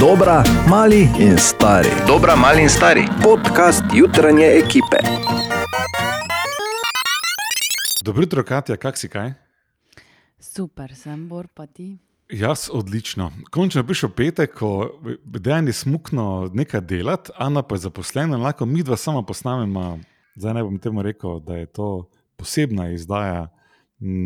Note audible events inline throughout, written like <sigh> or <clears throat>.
Dobra, mali in stari. Dobra, mali in stari. Podcast jutranje ekipe. Dobro jutro, Katja, kak si kaj? Super, sem bor pa ti. Jaz odlično. Končno je prišel petek, ko dejan je smukno nekaj delati, Ana pa je zaposlena, lahko mi dva sama posnamemo. Zdaj ne bom temu rekel, da je to posebna izdaja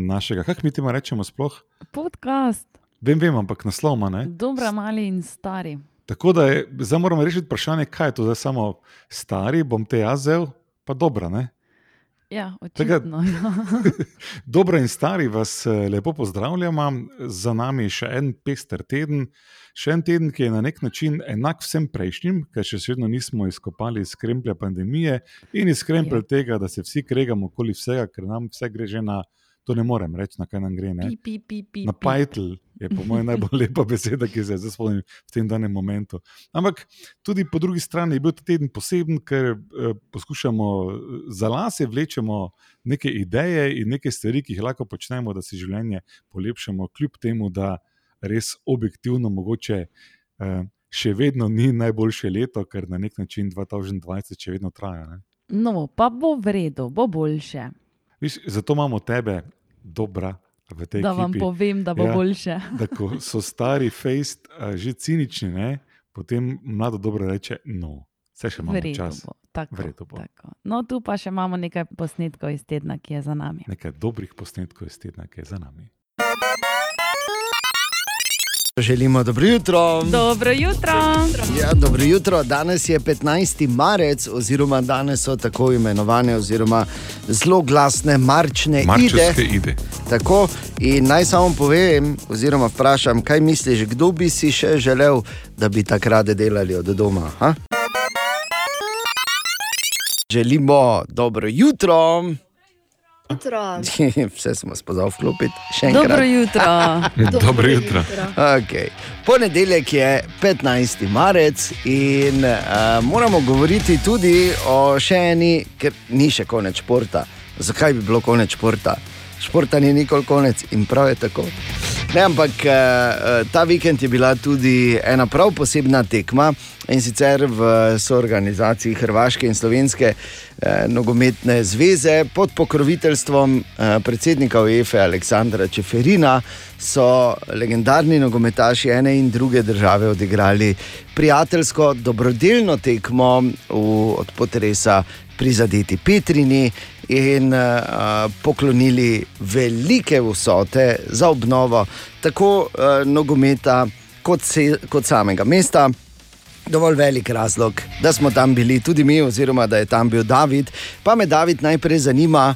našega, kako mi temu rečemo sploh? Podcast, Vem, vem, ampak naslovma ne. dobra, mali in stari. Tako da je, zdaj moramo rešiti vprašanje, kaj je to zdaj samo stari, bom te jaz vzel, pa dobra, ne? Ja, očitno. Ja. <laughs> Dobro in stari vas eh, lepo pozdravljamo. Za nami je še en pester teden, še en teden, ki je na nek način enak vsem prejšnjim, ker še vedno nismo izkopali iz kremplja pandemije in iz kremplja Ja. tega, da se vsi kregamo okoli vsega, ker nam vse gre že na, to ne morem reči, na kaj nam gre. Ne? Pi, pi, pi, pi, Na pi. Je po mojem najbolj lepa <laughs> beseda, ki se zdaj spomnim v tem danem momentu. Ampak tudi po drugi strani je bil ta teden poseben, ker eh, poskušamo eh, za lase vlečemo neke ideje in neke stvari, ki jih lahko počnemo, da si življenje polepšamo, kljub temu, da res objektivno mogoče. Eh, Še vedno ni najboljše leto, ker na nek način 2020 še vedno traja. Ne? No, pa bo v redu, bo boljše. Viš, zato imamo tebe, dobra, v tej Da vam ekipi. povem, da bo Ja. boljše. <laughs> da ko so stari fejst, že cinični, ne, potem mlado dobro reče: No, vse še imamo redu čas. bo. Tako, bo. tako. No, tu pa še imamo nekaj posnetkov iz tedna, ki je za nami. Nekaj dobrih posnetkov iz tedna, ki je za nami. Želimo dobro jutro. Dobro jutro. Ja, dobro jutro. Danes je 15. marec, oziroma danes so tako imenovane, oziroma zelo glasne marčne ide. Marčevske ide. Tako, in naj samo povem, oziroma vprašam, kaj misliš, kdo bi si še želel, da bi takrat delali od doma? Ha? Želimo dobro jutro. Jutro. <laughs> Vse smo spoznali vklopiti, še enkrat. Dobro jutro. <laughs> Dobro jutro. Okay. Ponedeljek je 15. marec in uh, moramo govoriti tudi o še eni, ker ni še konec športa. Zakaj bi bilo konec športa? Športa ni nikoli konec in prav je tako. Ne, ampak uh, ta vikend je bila tudi ena prav posebna tekma in sicer v soorganizaciji Hrvaške in Slovenske eh, nogometne zveze pod pokroviteljstvom eh, predsednika UEFA Aleksandra Čeferina so legendarni nogometaši ene in druge države odigrali prijateljsko, dobrodelno tekmo v, od potresa prizadeti Petrini in uh, poklonili velike vsote za obnovo tako uh, nogometa kot, se, kot samega mesta. Dovolj velik razlog, da smo tam bili tudi mi, oziroma da je tam bil David. Pa me David najprej zanima,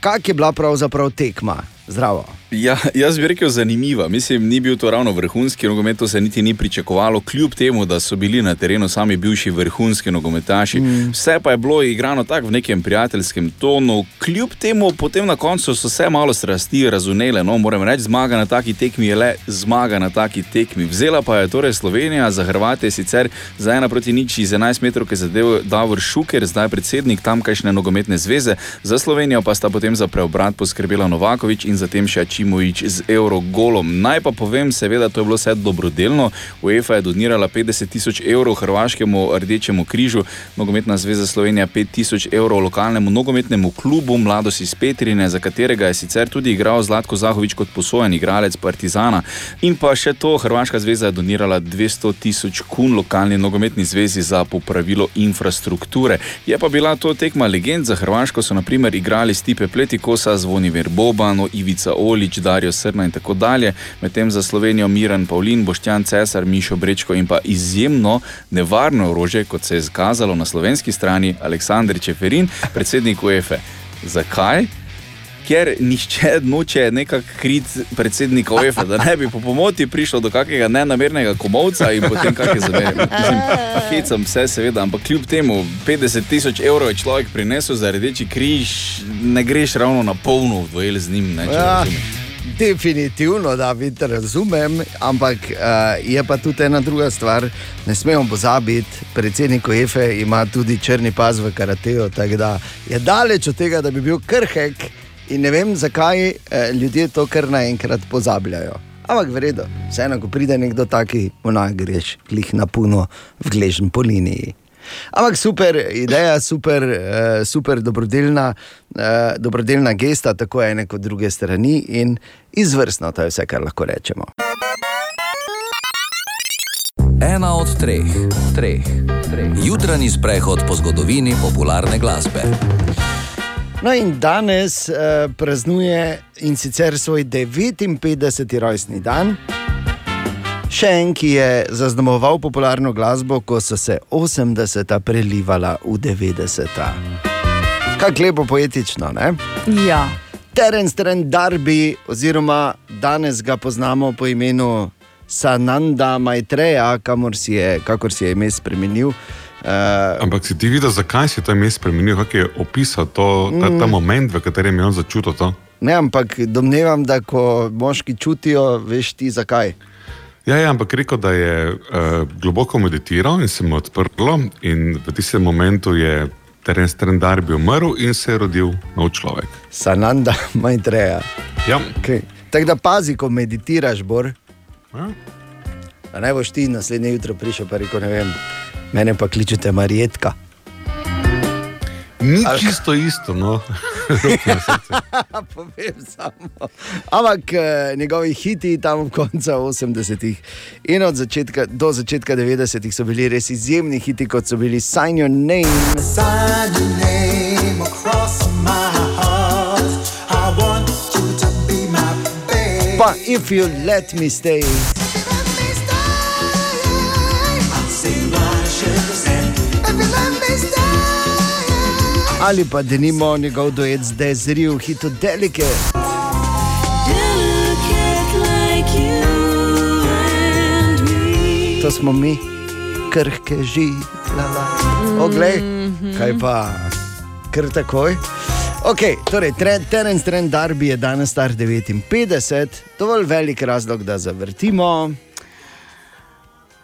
kak je bila pravzaprav tekma. Zdravo. Ja, jaz bi rekel zanimiva. Mislim, ni bil to ravno vrhunski nogomet, to se niti ni pričakovalo, kljub temu, da so bili na terenu sami bivši vrhunski nogometaši. Mm. Vse pa je bilo igrano tako v nekem prijateljskem tonu, kljub temu potem na koncu so se malo strasti razunele. No, moram reči, zmaga na taki tekmi je le zmaga na taki tekmi. Vzela pa je torej Slovenija, za Hrvate sicer za ena proti nič iz 11 metrov, ki je zadev Davor Šuker, zdaj predsednik tamkajšnje nogometne zveze, za Slovenijo pa sta potem za preobrat poskrbela Novakovič in zatem še Čimovič z Eurogolom. Naj pa povem, seveda, to je bilo vse dobrodelno. UEFA je donirala 50 tisoč evrov Hrvaškemu rdečemu križu, nogometna zveza Slovenija 5 tisoč evrov lokalnemu nogometnemu klubu Mladost iz Petrine, za katerega je sicer tudi igral Zlatko Zahovič kot posojen igralec Partizana. In pa še to, Hrvaška zveza je donirala 200 tisoč kun lokalni nogometni zvezi za popravilo infrastrukture. Je pa bila to tekma legend za Hrvaško, so naprimer igrali Stipe Pletikosa, Zvonimir Bobano, Ivica Olič, Darijo Srna in tako dalje, medtem za Slovenijo Miran Pavlin, Boštjan Cesar, Mišo Brečko in pa izjemno nevarno orožje, kot se je izkazalo na slovenski strani, Aleksandr Čeferin, predsednik UEFA. Zakaj? Ker nišče noče nekako kriti predsednika UEFA, da ne bi po pomoti prišlo do kakega nenamernega komovca in potem kakšne zamere. Hecam vse, seveda, ampak kljub temu 50 tisoč evrov je človek prinesel za rdeči križ, ne greš ravno na polno v duel z njim. Ne, Ja, razumeš. definitivno, da vidim, razumem, ampak uh, je pa tudi ena druga stvar. Ne smemo pozabiti, predsednik UEFA ima tudi črni pas v karateju, tako da je daleč od tega, da bi bil krhek. In ne vem, zakaj eh, ljudje to kar naenkrat pozabljajo. Ampak vredno, vseeno, ko pride nekdo taki, ona greš, klih na puno, v gležen po liniji. Ampak super ideja, super, uh, super dobrodelna, uh, dobrodelna gesta, tako ene kot druge strani in izvrstno, to je vse, kar lahko rečemo. Ena od treh, treh, treh. Jutranji sprehod po zgodovini popularne glasbe. No, in danes uh, praznuje in sicer svoj 59. rojstni dan. Še en, ki je zaznamoval popularno glasbo, ko so se 80-ta prelivala v 90-ta. Kako lepo poetično, ne? Ja. Terence Trent Darby, oziroma danes ga poznamo po imenu Sananda Maitreya, kamor si je, kakor si je ime spremenil. Uh, Ampak si ti videl, zakaj si to ime spremenil, kako je opisal to, ta, ta moment, v katerem je on začutil to? ne, ampak domnevam, da ko moški čutijo, veš ti zakaj. Ja, ja, ampak rekel, da je uh, globoko meditiral in se mu odprlo, in v tistem momentu je teren strendar bil umrl in se je rodil nov človek. Sananda <laughs> Maitreya. Ja, Okay. Tako da pazi, ko meditiraš, bor. Ja. Ne boš ti naslednje jutro prišel, pa rekel, ne vem, mene pa kličete Marjetka. ni čisto isto, no. Na <laughs> srce. Povem samo. Ampak eh, njegovi hiti tam v koncu 80-ih in od začetka do začetka 90-ih so bili res izjemni hiti, kot so bili Sign Your Name. Sign your name across my heart. I want you to be my babe. Pa If You Let Me Stay. Ali pa denimo njegov duet z Desiree v hitu Delicate. To smo mi, krhke živela. Oglej, kaj pa, kar takoj. Okay, torej, Terence Trent Darby je danes star 59, dovolj velik razlog, da zavrtimo.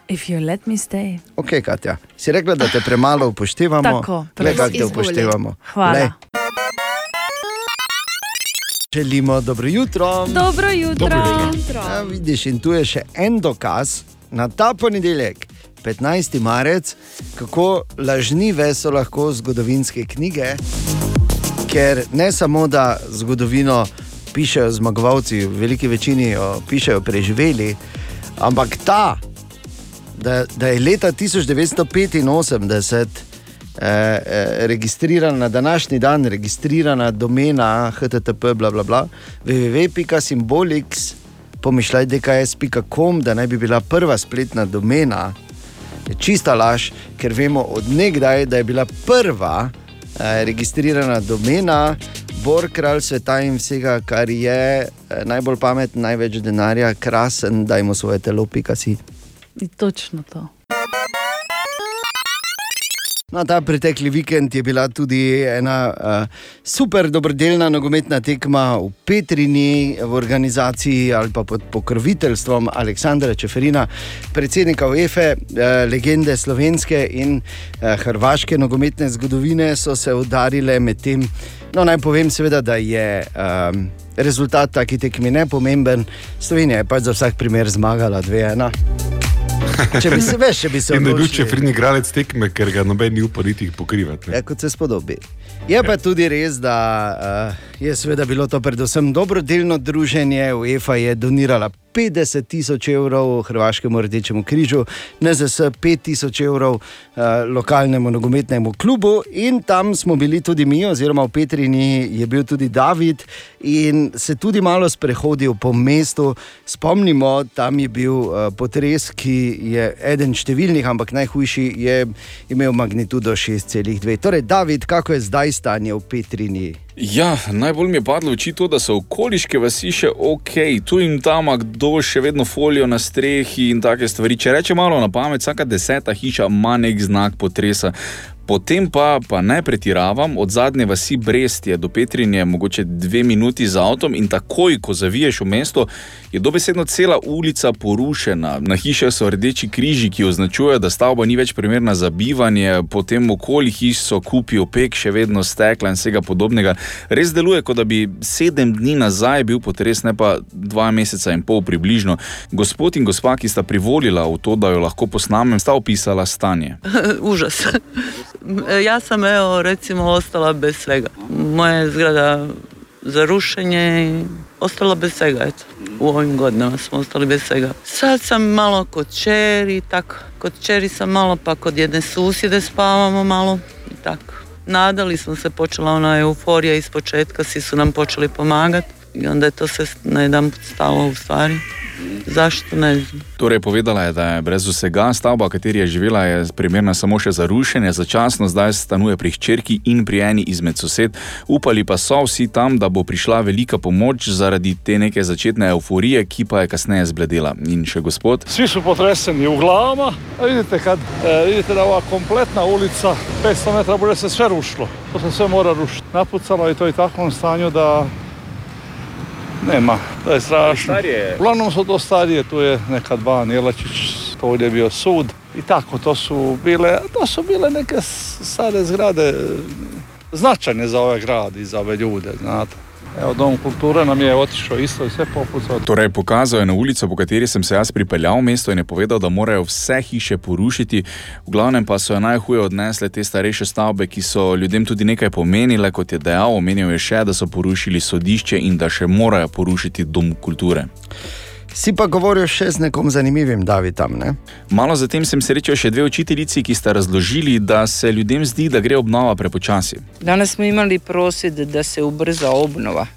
If you let me stay. Ok, Katja, si rekla, da te premalo upoštevamo. Tako, Le kako te upoštevamo. Hvala. Glej. Želimo dobro jutro. Dobro jutro. Dobro jutro. Ja, vidiš, in tu je še en dokaz na ta ponedeljek, 15. marec, kako lažnive so lahko zgodovinske knjige. Ker ne samo, da zgodovino pišejo zmagovalci, v veliki večini jo pišejo preživeli, ampak ta, da, da je leta 1985 eh, eh, registrirana na današnji dan, registrirana domena HTTP, www.symbolics, pomišljaj, dks.com, da naj bi bila prva spletna domena, je čista laž, ker vemo odnegdaj, da je bila prva eh, registrirana domena. Bor, kralj sveta in vsega, kar je eh, najbolj pameten, največ denarja, krasen, dajmo svoje telo, pika si. Je Točno to. No, ta pretekli vikend je bila tudi ena uh, super dobrodelna nogometna tekma v Petrini v organizaciji ali pa pod pokroviteljstvom Aleksandra Čeferina, predsednika UEFA, uh, legende slovenske in uh, hrvaške nogometne zgodovine, so se udarile med tem. No, naj povem, seveda, da je um, rezultat taki tekmi nepomemben. Slovenija je pač za vsak primer zmagala 2-1. <laughs> Če bi se veš, če bi se In da je bil odločili- čefrini igralec tekme, ker ga noben ni upal niti pokrivati. Ja, kot se spodobi. Je pa tudi res, da uh, je seveda bilo to predvsem dobrodelno druženje. UEFA je donirala 50 tisoč evrov Hrvaškemu rdečemu križu, NZS 5 tisoč evrov uh, lokalnemu nogometnemu klubu in tam smo bili tudi mi, oziroma v Petrini je bil tudi David in se tudi malo sprehodil po mestu. Spomnimo, tam je bil uh, potres, ki je eden številnih, ampak najhujši je imel magnitudo 6,2. Torej, David, kako je zdaj stanje v Petrini? Ja, najbolj mi je padlo v oči to, da so okoliške vasi še ok, tu in tam, kdo še vedno folijo na strehi in take stvari. Če reče malo na pamet, vsaka deseta hiša ima nek znak potresa. Potem pa, pa ne pretiravam, od zadnje vasi Brest je do Petrinje mogoče dve minuti z avtom in takoj, ko zaviješ v mesto, je dobesedno cela ulica porušena. Na hiše so rdeči križi, ki označujejo, da stavba ni več primerna za bivanje, potem okoli hiš so kupi opek, še vedno stekla in vsega podobnega. Res deluje, kot da bi sedem dni nazaj bil potres, ne pa dva meseca in pol približno. Gospod in gospa, ki sta privolila v to, da jo lahko posnamem, sta opisala stanje. <laughs> Užas. Ja sam evo recimo ostala bez svega. Moja zgrada za rušenje i ostala bez svega. Eto. U ovim godinama smo ostali bez svega. Sad sam malo kod čeri, tako. Kod čeri sam malo, pa kod jedne susjede spavamo malo i tako. Nadali smo se, počela ona euforija iz početka, svi su nam počeli pomagati i onda je to sve na jedan stalo u stvari. Zašto ne znam. Torej, povedala je, da je brez vsega stavba, v kateri je živela, je primerna samo še za rušenje, začasno zdaj stanuje pri hčerki in pri eni izmed sosed. Upali pa so vsi tam, da bo prišla velika pomoč zaradi te neke začetne euforije, ki pa je kasneje zbledela. In še gospod. Svi su potreseni u glavama, vidite kad e, vidite da ova kompletna ulica 500 metara bude se sve rušilo. To se sve mora rušiti. Napucano je to i takvom stanju da nema, da je strašno. Uglavnom su to starije, tu je nekad Ban Jelačić, to ovdje je bio sud. I tako, to su bile, to su bile neke stare zgrade, značajne za ovaj grad i za ove ljude, znate. Evo, Dom kulture nam je otišao isto i sve popucao. Torej, pokazal je na ulico, po kateri sem se jaz pripeljal v mesto in je povedal, da morajo vse hiše porušiti. V glavnem pa so jo najhuje odnesle te starejše stavbe, ki so ljudem tudi nekaj pomenile, kot je dejal. Omenil je še, da so porušili sodišče in da še morajo porušiti dom kulture. Si pa govoril še z nekom zanimivim, David tam, ne? Malo zatem sem srečal še dve učiteljici, ki sta razložili, da se ljudem zdi, da gre obnova prepočasi. Danas smo imali prosvjed da se ubrza obnova,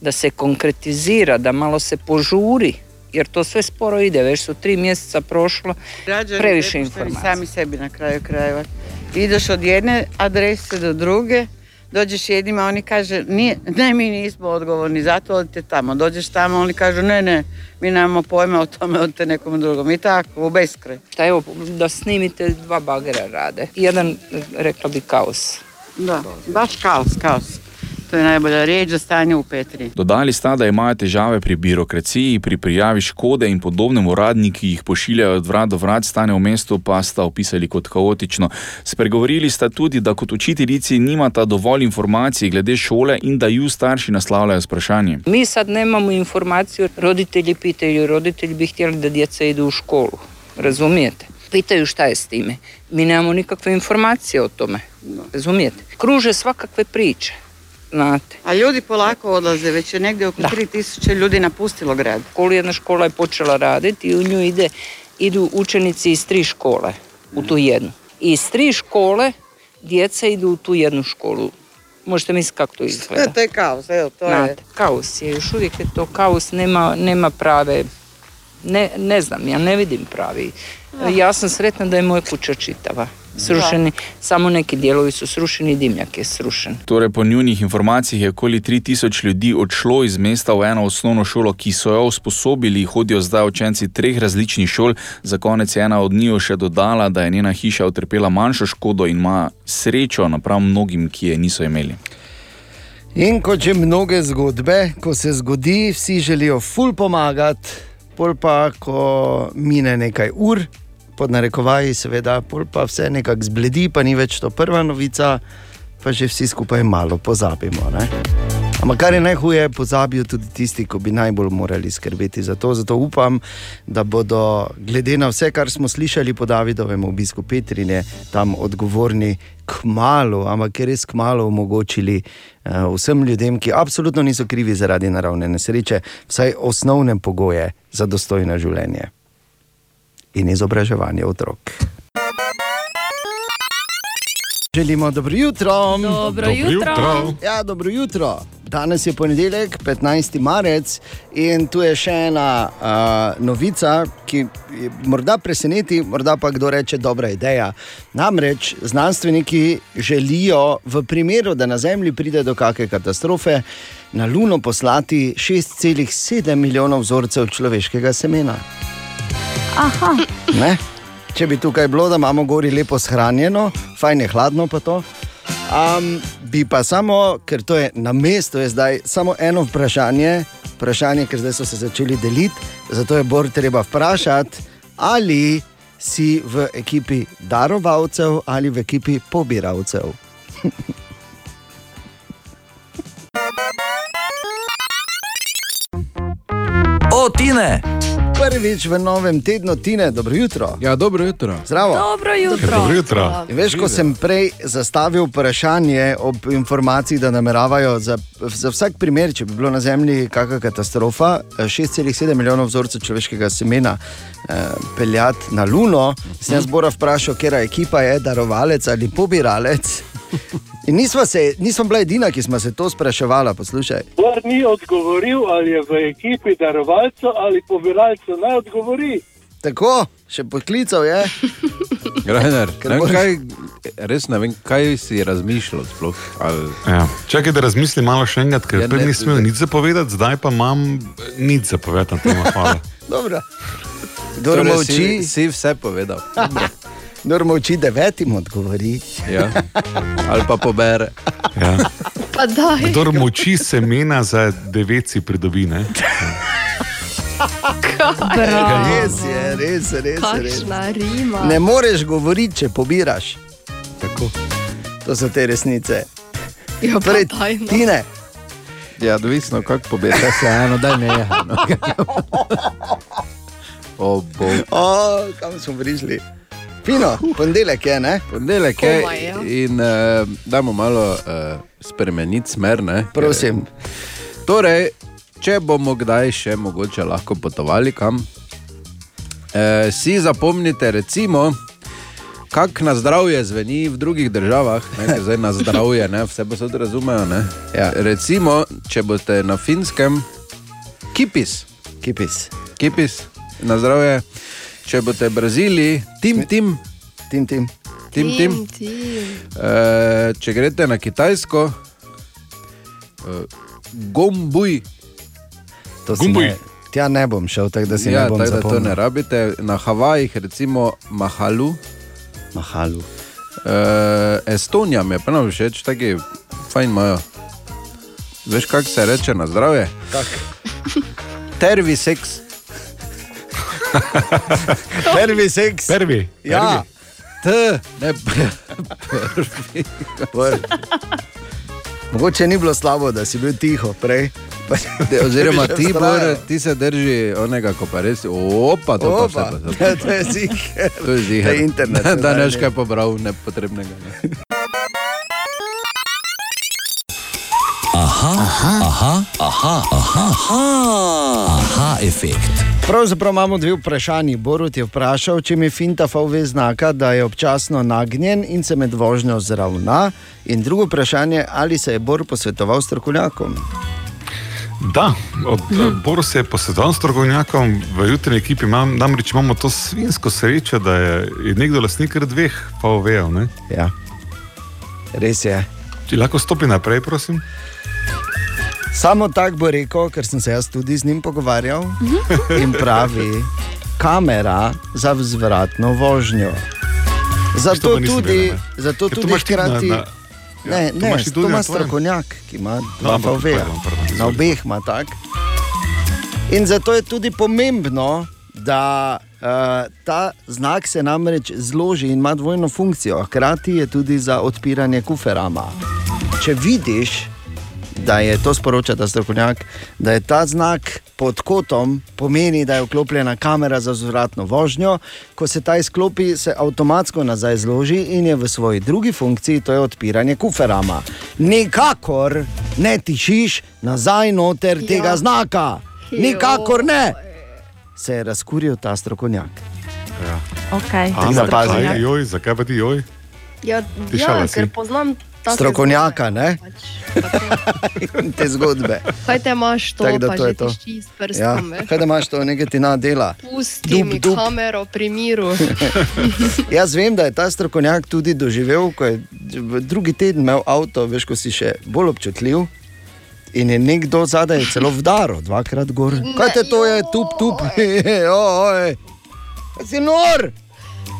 da se konkretizira, da malo se požuri, jer to sve sporo ide, već su tri mjeseca prošlo. Građani Previše informacija. Sami sebi na kraju krajeva. Ideš od jedne adrese do druge, dođeš jednima, oni kaže, nije, ne, mi nismo odgovorni, zato odite tamo. Dođeš tamo, oni kažu, ne, ne, mi nemamo pojma o tome, odite nekom drugom. I tako, u beskraj. Da, evo, da snimite dva bagera rade. Jedan, rekla bi, kaos. Da, baš kaos, kaos. To je najbolja riječ za stanje u Petri. Dodali sta, da imajo težave pri birokraciji, pri prijavi škode in podobnem uradniki, ki jih pošiljajo od vrat do vrat, stane v mestu pa sta opisali kot kaotično. Spregovorili sta tudi, da kot učiteljici nimata dovolj informacij glede šole in da ju starši naslavljajo s vprašanjem. Mi sad nemamo informaciju, roditelji pitaju, roditelji bi htjeli da djeca idu u školu, razumijete? Pitaju šta je s time. Mi nemamo nikakve informacije o tome, razumijete? Kruže svakakve priče, znate. A ljudi polako odlaze, već je negdje oko Da. 3000 ljudi napustilo grad. školu jedna škola je počela raditi i u nju ide, idu učenici iz tri škole u tu jednu. I iz tri škole djeca idu u tu jednu školu. Možete misliti kako to izgleda. To je kaos, evo, to je. Kaos je, još uvijek je to kaos, nema, nema prave, ne, ne znam, ja ne vidim pravi. Ja sam sretna da je moja kuća čitava. Srušeni, samo neki dijelovi su srušeni, dimnjak je srušen. Torej, po njunih informacijah je okoli 3000 ljudi odšlo iz mesta v eno osnovno šolo, ki so jo usposobili, hodijo zdaj učenci treh različnih šol. Za konec je ena od njiju še dodala, da je njena hiša utrpela manjšo škodo in ima srečo napram mnogim, ki je niso imeli. In kot že mnoge zgodbe, ko se zgodi, vsi želijo ful pomagati, pol pa, ko mine nekaj ur, pod narekovaji, seveda, pol pa vse nekako zbledi, pa ni več to prva novica, pa že vsi skupaj malo pozabimo. Ne? Ampak kar je najhuje, pozabijo tudi tisti, ki bi najbolj morali skrbeti za to. Zato upam, da bodo, glede na vse, kar smo slišali po Davidovem obisku Petrine, tam odgovorni k malu, ampak res k malu omogočili uh, vsem ljudem, ki absolutno niso krivi zaradi naravne nesreče, vsaj osnovne pogoje za dostojno življenje in izobraževanje otrok. Želimo dobro jutro. Dobro Dobro jutro. jutro. Ja, dobro jutro. Danes je ponedeljek, 15. marec, in tu je še ena uh, novica, ki je morda preseneti, morda pa kdo reče, dobra ideja. Namreč znanstveniki želijo, v primeru, da na Zemlji pride do kakšne katastrofe, na Luno poslati 6,7 milijonov vzorcev človeškega semena. Aha, Ne? Če bi tukaj bilo, da imamo gori lepo shranjeno, fajn je hladno pa to. Um, bi pa samo, ker to je na mestu, je zdaj samo eno vprašanje, vprašanje, ker zdaj so se začeli deliti, zato je bolj treba vprašati, ali si v ekipi darovalcev ali v ekipi pobiralcev. O, Tine! Prvič v novem tednu, Tine, dobro jutro. Ja, dobro jutro. Zdravo. Dobro jutro. Dobro jutro. In Veš, ko sem prej zastavil vprašanje ob informaciji, da nameravajo za, za vsak primer, če bi bilo na Zemlji kakšna katastrofa, eh, 6,7 milijonov vzorcev človeškega semena eh, peljati na Luno, sem jaz Bora vprašal, kera ekipa je darovalec ali pobiralec. In nismo, se, nismo bila edina, ki smo se to spraševala, poslušaj. Bor ni odgovoril, ali je v ekipi darovalcev ali pobiralcev, naj odgovori. Tako, še poklical je. <laughs> Ker ne vem, kaj, res ne vem, kaj si razmišljal. Sploh, ali... Ja. Čakaj, da razmislim malo še enkrat, ker Ja, prej nisem imel nič zapovedati, zdaj pa imam nič zapovedati na. Hvala. <laughs> Dobro. Kdor Torej, molči, si, si vse povedal. <laughs> kdor molči devetim odgovori. Ja. Ali pa pobere. Ja. Pa daj. Kdor moči semena za devet si pridobi. Ne? Bravo. Res je, res, res, res. Kakšna rima. Ne moreš govoriti, če pobiraš. Tako. To so te resnice. Ja, pa Torej, daj, no. Tine, Ja, odvisno, kako pobere. Se eno, da ne je. O, bo. o, kam smo prišli? Fino, ponedeljek je, ne? Ponedeljek je Komaj, ja. in uh, dajmo malo uh, spremeniti smer. Ne? Prosim. Torej, če bomo kdaj še mogoče lahko potovali kam, eh, si zapomnite, recimo, kako na zdravje zveni v drugih državah, ne, ker zdaj na zdravje, ne, vse pa se tudi razumejo. Ne. Ja. Recimo, če boste na finskem, kipis, Kipis. kipis na zdravje, če boste Braziliji, tim, tim, Tim, tim. tim, tim. tim. Eh, če greste na Kitajsko, eh, gombuj. To si ne, tja ne bom šel, tako da si Ja, ne bom tako da to ne zapomnil. rabite. Na Havajih, recimo Mahalu, Mahalu. uh, Estonija mi je pa všeč, taki fajn imajo. Veš, kako se reče na zdravje? Tervi seks. Prvi seks. Prvi. Ja, T, ne prvi. prvi. Mogoče ni bilo slabo, da si bil tiho prej. De, oziroma ti, bor, ti se drži onega, ko pa res. Opa, to pa vse Opa, pa se. to je ziger. To je ziher. To je internet, Da, da neš ne. kaj pobral nepotrebnega. Ne. Aha, aha, aha, aha, aha, aha, aha efekt. Pravzaprav imamo dve vprašanji. Borut je vprašal, če mi finta VV znaka, da je občasno nagnjen in se med vožnjo zravna. In drugo vprašanje, ali se je Bor posvetoval s strokovnjakom. Da, od Boru se je posvetoval s strokovnjakom, v jutri ekipi imam, namreč imamo to svinsko srečo, da je, je nekdo lastnik dveh ne. Ja. Res je. Če lahko stopi naprej, prosim. Samo tako bo rekel, ker sem se jaz tudi z njim pogovarjal in pravi, kamera za vzvratno vožnjo. Zato tudi, ne. zato tudi imaš ti na- hkrati. na- Ne, Ja, ne, ti to tudi ima strokovnjak, ki ima dva pardon, Na obeh ima tak. In zato je tudi pomembno, da uh, ta znak se namreč zloži in ima dvojno funkcijo. Hkrati je tudi za odpiranje kuferama. Če vidiš, da je to sporoča ta strokovnjak, da je ta znak pod kotom, pomeni, da je vklopljena kamera za zvratno vožnjo. Ko se ta izklopi, se avtomatsko nazaj zloži in je v svoji drugi funkciji, to je odpiranje kuferama. Nikakor ne tišiš nazaj noter ja. tega znaka, nikakor ne. Se je razkuril ta strokovnjak. Ja. Okay. A, da pazi. zakaj, joj, zakaj pa ti joj? Ja, ja ker poznam Strokovnjaka, ne? <laughs> In te zgodbe. pač. Kaj te imaš to, Tako da to je to. Ja. prstom, veš? Kaj da imaš to, nekaj ti na dela? Pusti Dup, mi dup. kamero pri miru. <laughs> Jaz vem, da je ta strokovnjak tudi doživel, ko je drugi teden imel avto, veš, ko si še bolj občutljiv. In je nekdo zadaj celo vdaro, dvakrat gor. Kaj te to je, tup, tup, <laughs> oj, oj. Kaj si nor?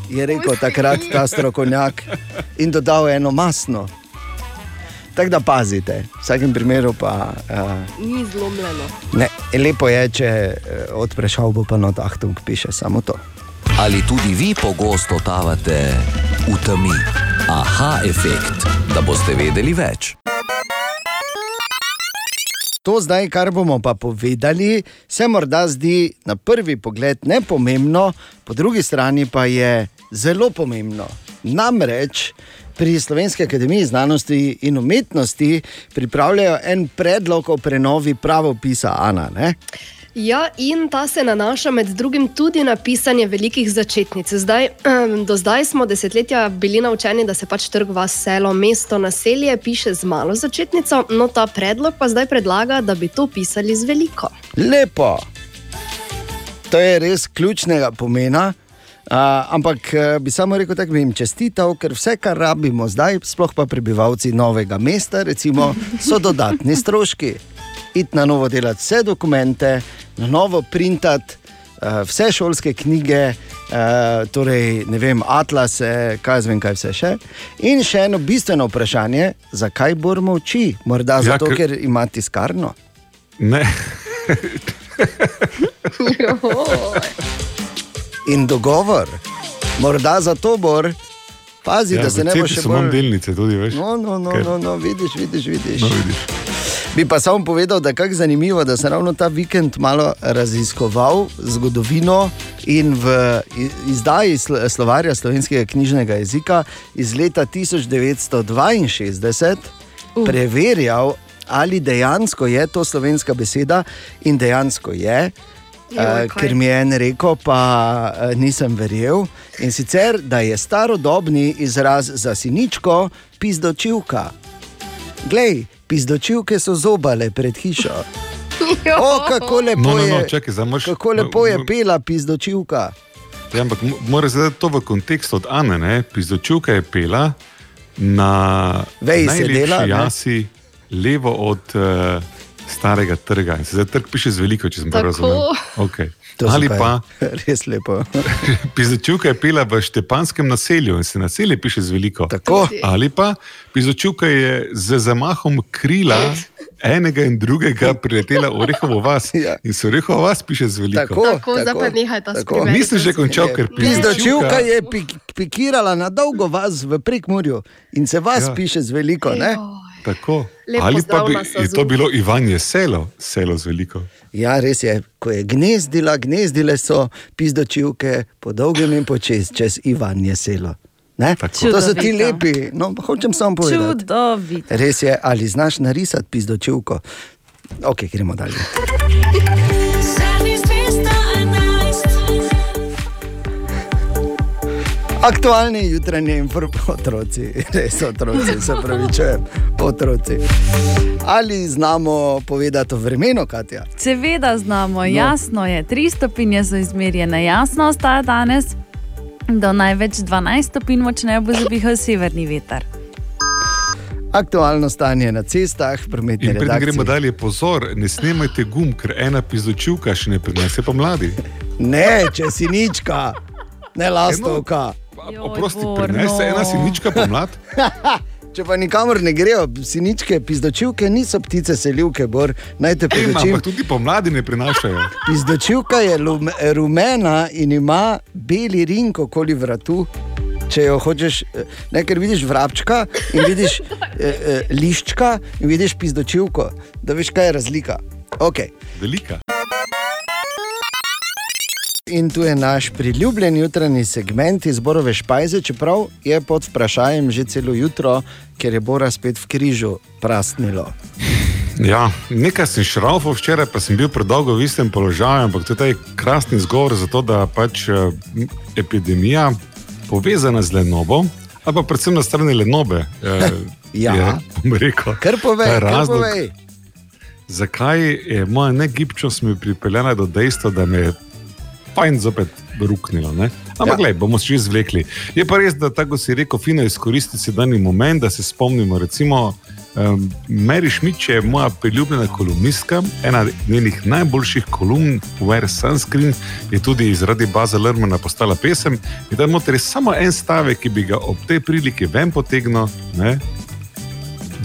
je rekel takrat ta strokovnjak in dodal eno masno. Tako da pazite, v vsakem primeru pa. Uh, Ni zlomljeno. ne, lepo je, če uh, odpreš avto, pa na Achtung piše samo to. Ali tudi vi pogosto totavate v temi? Aha, efekt, da boste vedeli več. To zdaj, kar bomo pa povedali, se morda zdi na prvi pogled nepomembno, po drugi strani pa je zelo pomembno. Namreč pri Slovenski akademiji znanosti in umetnosti pripravljajo en predlog o prenovi pravopisa Ana. Ne? Ja, in ta se nanaša med drugim tudi na pisanje velikih začetnic. Zdaj, ehm, do zdaj smo desetletja bili naučeni, da se pač trg, vas, selo, mesto, naselje piše z malo začetnico, no ta predlog pa zdaj predlaga, da bi to pisali z veliko. Lepo. To je res ključnega pomena. Uh, ampak uh, bi samo rekel, da bi jim čestital, ker vse, kar rabimo zdaj, sploh pa prebivalci novega mesta, recimo, so dodatni stroški. Iti na novo delati vse dokumente, na novo printati uh, vse šolske knjige, uh, torej ne vem, atlase, kaj zvem, kaj vse še. In še eno bistveno vprašanje, zakaj Bor molči? Morda Ja, zato, ker- ker ima tiskarno. Ne. <laughs> In dogovor, morda zato Bor, pazi, Ja, da se ne bo Cepi še bolj. delnice tudi, veš. No, no, no, no, no, vidiš, vidiš, vidiš. No, vidiš. Bi pa samo povedal, da je kako zanimivo, da sem ravno ta vikend malo raziskoval zgodovino in v izdaji sl- slovarja slovenskega knjižnega jezika iz leta 1962 Uh. preverjal, ali dejansko je to slovenska beseda in dejansko je. Joj, kaj? ker mi je en rekel, pa uh, nisem verjel. In sicer, da je starodobni izraz za siničko pizdočivka. Glej, pizdočivke so zobale pred hišo. <laughs> O, kako lepo No, no, no, je. čakaj, zdaj moraš. Kako lepo je pela pizdočivka. Ja, ampak mo- moraš zdaj to v kontekstu od Ane. ne. Pizdočuka je pela na Veji najlepši sedela, ne? jasi, levo od uh, starega trga. In se zdaj trg piše z veliko, če sem prav Tako. razumel. Okay. To Ali pa res lepo. <laughs> Pizdočuka je pela v Štepanskem naselju in se naselje piše z veliko. Tako. Ali pa Pizdočuka je z zamahom krila enega in drugega priletela v Orehovo vas <laughs> Ja. in se Orehovo vas piše z veliko. Tako, Tako, zdaj pa nehaj ta tako. skrivati. Nisem že končal, ker Pizdočivka je pik, pikirala na dolgo vas v prekmurju in se vas Ja. ja. piše z veliko. Ne? Tako. Lep Ali pa bi, je to bilo Ivanje selo, selo z veliko. Ja, res je, ko je gnezdila, gnezdile so pizdočivke po dolgem in počez, čez Ivanje selo. To so ti lepi, no, hočem samo povedati. Čudovito. Res je, ali znaš narisati pizdočivko. Ok, gremo dalje. Aktualni jutranji informacije, <laughs> otroci, res otroci, se pravi, če otroci. Ali znamo povedati o vremenu, Katja? Seveda znamo, no. jasno je. Tri stopinje so izmerjene, jasno ostaja danes. Do največ 12 stopinj močneje bo zapihal severni veter. Aktualno stanje na cestah, prometne In redakcije. gremo dalje, pozor, ne snemajte gum, ker ena pizdočivka še ne prinese pomladi. Ne, če si nička, ne lastovka. Oprosti, Bor, prinese no. ena sinička pomlad. <laughs> Če pa nikamor ne grejo, siničke, pizdočivke niso ptice selivke, bor, naj te podočim. ampak tudi pomladi ne prinašajo. Pizdočivka je lum- rumena in ima beli ring okoli vratu. Če jo hočeš, eh, ne, ker vidiš vrabčka in vidiš <laughs> eh, eh, liščka in vidiš pizdočivko, da veš, kaj je razlika. Okay. Velika. In tu je naš priljubljen jutranji segment izborove špajze, čeprav je pod vprašanjem že celo jutro, ker je Bora spet v križu prasnilo. <laughs> Ja, nekaj sem šraufal včeraj, pa sem bil predolgo v istem položaju, ampak to je ta krasni zgovor za to, da pač eh, epidemija povezana z lenobo, ali pa predvsem na strani lenobe. eh, <laughs> Ja. je, bom rekel. Kar povej, je kar razlog, povej. Zakaj je moja negibčnost mi pripeljala do dejstva, da me je fajn zopet ruknilo. Ne? Ampak, Ja. gledaj, bomo še izvlekli. Je pa res, da tako si rekel, fino izkoristiti sedajni moment, da se spomnimo, recimo, Um, Mary Schmidt je moja priljubljena kolumnistka, ena njenih najboljših kolumn, Wear Sunscreen, je tudi zaradi Baza Lermana postala pesem. In da je samo en stavek, ki bi ga ob tej priliki ven potegnil. Ne?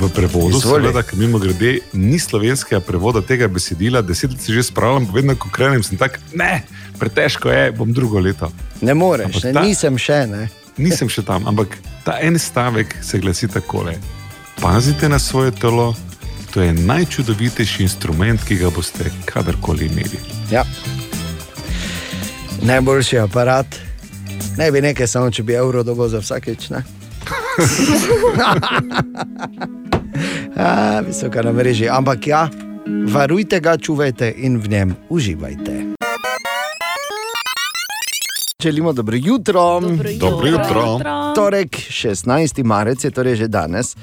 V prevodu, Izvoli. seveda, ker mimo grede ni slovenskega prevoda tega besedila, deset let se že spravljam, vedno ko krenem, sem tak, ne, pretežko je, bom drugo leto. Ne moreš, Ampak ne, ta- nisem še. Ne. Nisem še tam, ampak ta en stavek se glasi takole: Pazite na svoje telo, to je najčudovitejši instrument, ki ga boste kadarkoli imeli. Ja. Najboljši aparat. Ne bi nekaj, samo če bi evro dobil za vsakeč. Ne? <laughs> A, visoka na mreži. Ampak ja, varujte ga, čuvajte in v njem uživajte. Želimo dobro jutro. Dobro jutro. Torek, 16. marec je torej že danes.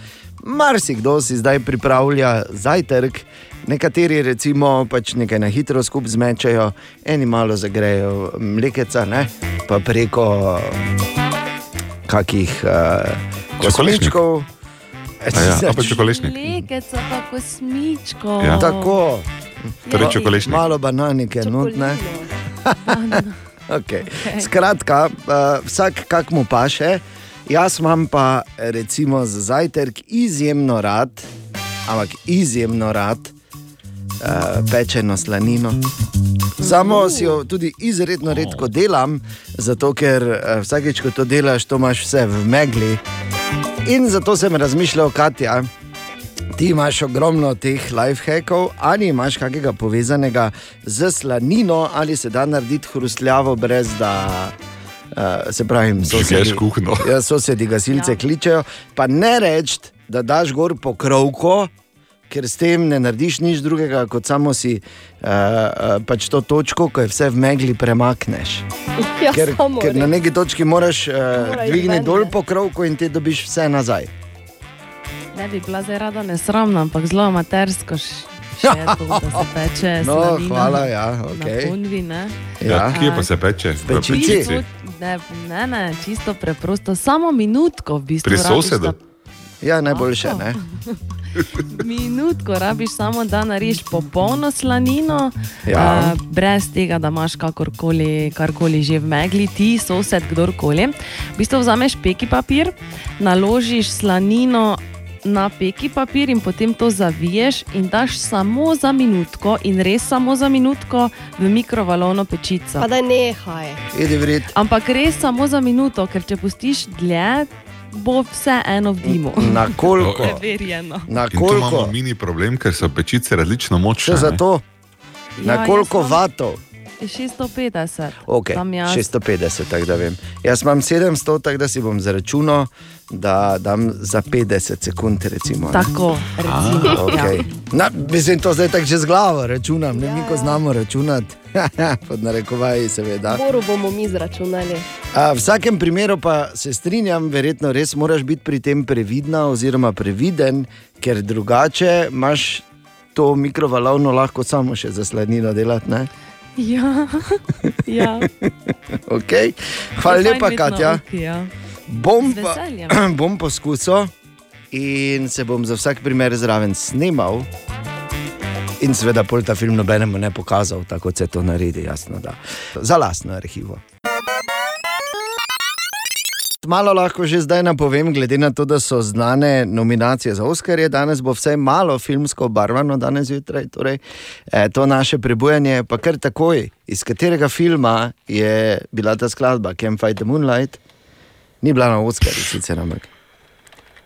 Marsikdo si zdaj pripravlja zajtrk, nekateri recimo pač nekaj na hitro skupaj zmečajo, eni malo zagrejo mlekeca, ne? pa preko kakih uh, Čokolešnik. kosmičkov. A ja, a pa čokolešnik. Lekeca pa kosmičko. Ja. Tako. Torej čokolešnik. Malo bananike, nutne. Okay. <laughs> Skratka, uh, vsak kak mu paše. Jaz imam pa recimo za zajtrk izjemno rad, ampak izjemno rad uh, pečeno slanino. Samo si jo tudi izredno redko delam, zato ker uh, vsakeč, ko to delaš, to imaš vse v megli. In zato sem razmišljal, Katja, ti imaš ogromno teh lifehackov, ali imaš kakega povezanega z slanino, ali se da narediti hrustljavo, brez da uh, se pravi, kuhinjo. Ja, sosedi gasilce ja. kličejo, pa ne reči, da daš gor pokrovko. Ker s tem ne narediš nič drugega, kot samo si uh, pač to točko, ko je vse v megli, premakneš. <laughs> Ja, ker, ker na neki točki moraš uh, dvigniti dol ne. pokrovko in ti dobiš vse nazaj. Ne bi bila zdaj rada nesramna, ampak zelo amatersko to, da se peče. <laughs> No, slanina hvala, ja, na okej. ponvi, ne. Ja, kje pa se peče? V pečici. pečici. Ne, ne, ne, čisto preprosto, samo minutko v bistvu. Pri rabiš, sosedu. Ja, najboljše. Ne? <laughs> Minutko rabiš samo, da narediš popolno slanino, Ja. uh, brez tega, da imaš kakorkoli, karkoli že v megli, ti, sosed, kdorkoli. V bistvu vzameš peki papir, naložiš slanino na peki papir in potem to zaviješ in daš samo za minutko in res samo za minutko v mikrovalovno pečico. Pa da nehaj. Ampak res samo za minuto, ker če pustiš dlje, bo vse eno v dimu. Na <laughs> koliko? Preverjeno. Na In tu imamo koliko? mini problem, ker so pečice različno močne. Še zato? Na Ja, koliko vatov? 650. Okay, Tam jaz. 650, tako da vem. Jaz imam 700, tako da si bom zaračunal, da dam za 50 sekund. Recimo, ne. Tako, recimo. Okay. ja. Na, mislim, to zdaj tako že z glavo računam, ne mi ko znamo računati. <laughs> Pod narekovaji, seveda. Boru bomo mi zračunali. A, v vsakem primeru pa se strinjam, verjetno res moraš biti pri tem previdna oziroma previden, ker drugače imaš to mikrovalovno lahko samo še za sladnino delati. Ne? Ja, <laughs> ja. Okay. Hvala lepa, Katja. oki, ja. Bom, pa, <clears throat> bom poskusil in se bom za vsak primer zraven snimal. In seveda, pol ta film nobenemu ne pokazal, tako se to naredi, jasno, da. Za lastno arhivo. Malo lahko že zdaj napovem, glede na to, da so znane nominacije za Oscarje, danes bo vsaj malo filmsko obarvano, danes zjutraj. Torej, eh, to naše prebujanje, pa kar takoj, iz katerega filma je bila ta skladba, Can't Fight the Moonlight, ni bila na Oscarju, sicer ampak.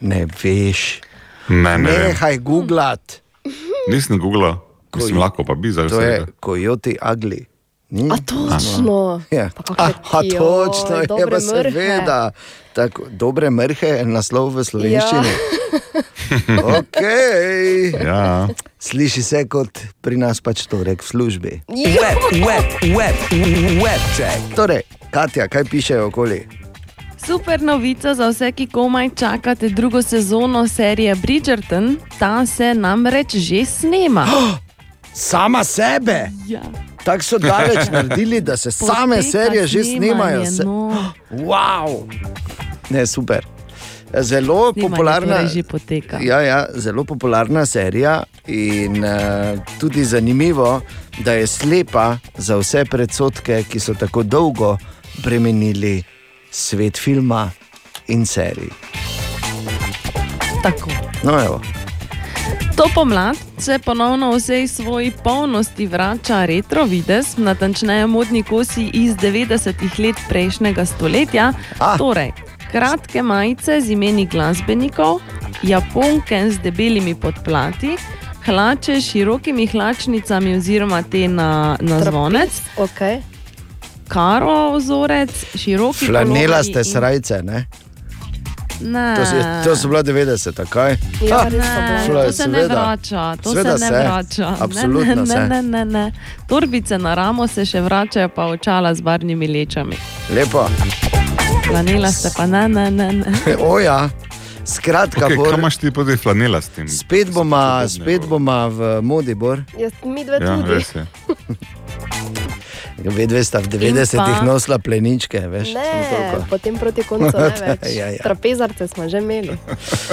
Ne veš. Ne, ne. vem. Nehaj googlat. Nisem googlal, Ko- lahko pa bi zdaj To je vse. Coyote Ugly. Hm? A točno. Ja. A, a točno je, dobre pa mrhe. seveda. Tako, dobre mrhe je naslov v slovenščini. Ja. <laughs> <laughs> okay. Ja. Sliši se kot pri nas pač to rek v službi. Web, web, web, web check. Torej, Katja, kaj pišejo okoli? Super novica za vse, ki komaj čakate drugo sezono serije Bridgerton. Ta se namreč že snema. <gasps> Sama sebe. Ja. Tako so daleč naredili, da se same Poteka serije že snemajo. Se... no. Wow. Ne, super. Zelo popularna, torej poteka. Ja, ja, zelo popularna serija in uh, tudi zanimivo, da je slepa za vse predsotke, ki so tako dolgo bremenili svet filma in serij. Tako. No, evo. To pomlad se ponovno v vsej svoji polnosti vrača retro videz, natančneje modni kosi iz 90-ih let prejšnjega stoletja. Ah. Torej, kratke majice z imeni glasbenikov, japonke z debelimi podplati, hlače s širokimi hlačnicami oziroma te na, na zvonec, Okay. karo vzorec, široki Flanela ste in- srajce, ne? Ne. To, si, to so bila 90, kaj? Ja, ne, to se ne seveda. vrača, to Seveda se ne se, vrača. absolutno ne, ne, se. ne, ne, ne, ne. Torbice na ramo se še vračajo, pa očala z barvnimi lečami. Lepo. Planila ste pa ne, ne, ne. ne. <laughs> Oja, skratka, Okay, Bor, kaj imaš ti pa zdaj flanela s tem? spet bomo spet boma v modi, Bor. Jaz, mi dve Ja, tudi. <laughs> res je. Vedve sta v 90-ih nosila pleničke, veš. Ne, potem proti koncu <laughs> ne več. Ja, ja. Trapezarce smo že imeli.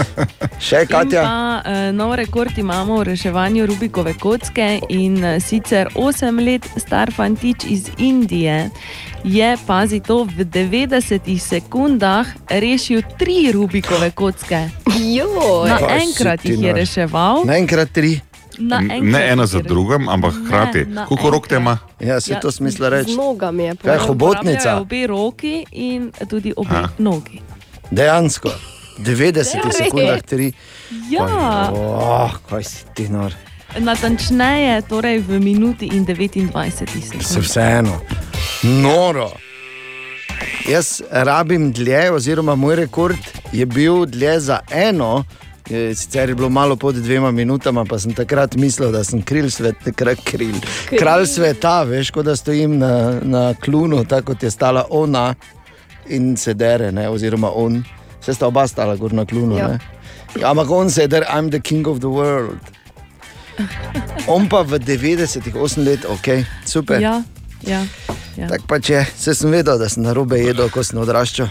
<laughs> Še In Katja? pa uh, nov rekord imamo v reševanju Rubikove kocke in uh, sicer 8 let star fantič iz Indije je, pazi to, v 90 sekundah rešil tri Rubikove kocke. Joj. Naenkrat jih je reševal. Naenkrat tri. Naenkrat Ne ena za drugim, ampak hkrati. Koliko rok te ima? Ja, se to smisla reči. Z nogami je Kaj je hobotnica? Uporabljajo Obe roki in tudi obe Aha. nogi. Dejansko. 90 Res? sekundah tri. Ja, Oh, kaj si ti nor. natančneje, torej v minuti in 29 Se sekund. vseeno. Noro. Jaz rabim dlje, oziroma moj rekord je bil dlje za eno. Je- Sicer je bilo malo pod dvema minutama, pa sem takrat mislil, da sem kril svet, takrat kril. Kralj sveta, veš, kot da stojim na, na klunu, tako kot je stala ona in se dere, ne, oziroma on. Se sta oba stala gor na klunu. Ja. Ja. Ampak on se der, I'm the king of the world. On pa v 90-ih, 8 let, ok, super. Ja, ja. ja. Tako pač je, se sem vedel, da sem na robe jedel, ko sem odraščal.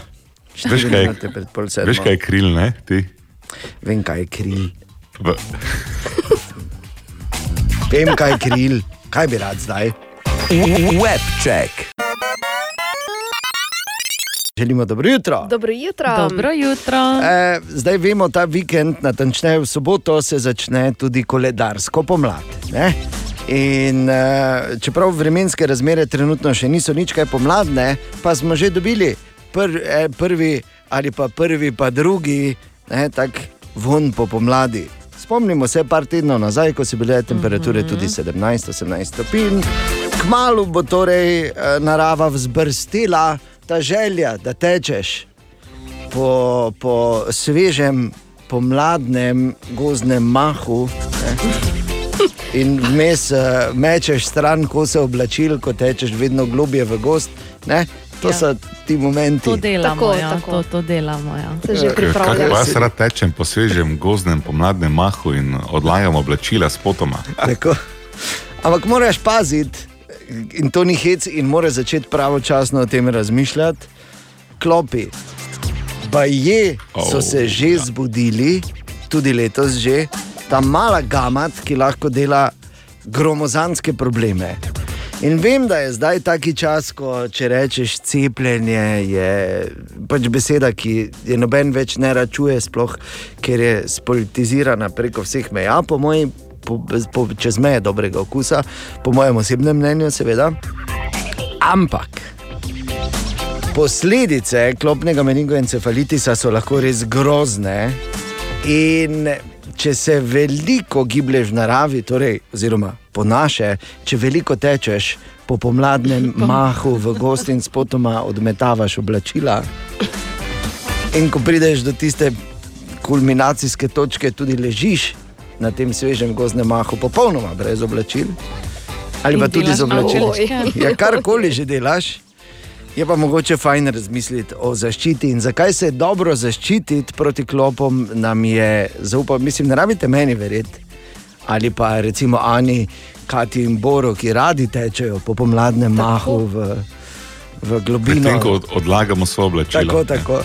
Veš kaj, Minute pred pol sedmo. veš kaj je kril, ne? Ti? Vem, kaj je kril. Vem, kaj je kril. Kaj bi rad zdaj? Webcheck. Želimo dobro jutro. Dobro jutro. Dobro jutro. E, zdaj vemo, ta vikend, natančneje v soboto, se začne tudi koledarsko pomlad. Ne? In e, čeprav vremenske razmere trenutno še niso nič kaj pomladne, pa smo že dobili pr, e, prvi ali pa prvi, pa drugi, ne, tak von po pomladi. Spomnimo se par tednov nazaj, ko so bile temperature tudi 17-18 stopinj. Kmalu bo torej e, narava vzbrstila ta želja, da tečeš po, po svežem, pomladnem gozdnem mahu. Ne? In vmes uh, mečeš stran kose oblačil, ko tečeš vedno globje v gost. Ne? To Ja. ja. so ti momenti. To delamo, Tako, ja, tako. To, to delamo. Ja. Se že Kaj pripravljam. pa jaz rad tečem po svežem gozdnem pomladnem mahu in odlagam oblačila s potoma. Tako. Ampak moraš paziti, in to ni hec, in moraš začeti pravočasno o tem razmišljati. Klopi. Baje so Oh, se že zbudili, tudi letos že, ta mala gamat, ki lahko dela gromozanske probleme. In vem, da je zdaj taki čas, ko če rečeš cepljenje, je pač beseda, ki je noben več ne račuje, sploh ker je spolitizirana preko vseh meja, po mojem, po, po, čez meje dobrega okusa, po mojem osebnem mnenju, seveda. Ampak posledice klopnega meningoencefalitisa so lahko res grozne. In če se veliko giblješ v naravi, torej, oziroma po naše, če veliko tečeš po pomladnem mahu v gost in spotoma odmetavaš oblačila, in ko prideš do tiste kulminacijske točke, tudi ležiš na tem svežem gozdnem mahu, popolnoma brez oblačil. Ali pa tudi z oblačili. Ja, karkoli že delaš, je pa mogoče fajn razmisliti o zaščiti in zakaj se je dobro zaščititi proti klopom, nam je zaupal, mislim, ne rabite meni verjeti. Ali pa recimo Ani, Kati in Boru, ki radi tečejo po pomladnem mahu v, v globino. Medtem ko od- odlagamo svoje oblačila. Tako, tako.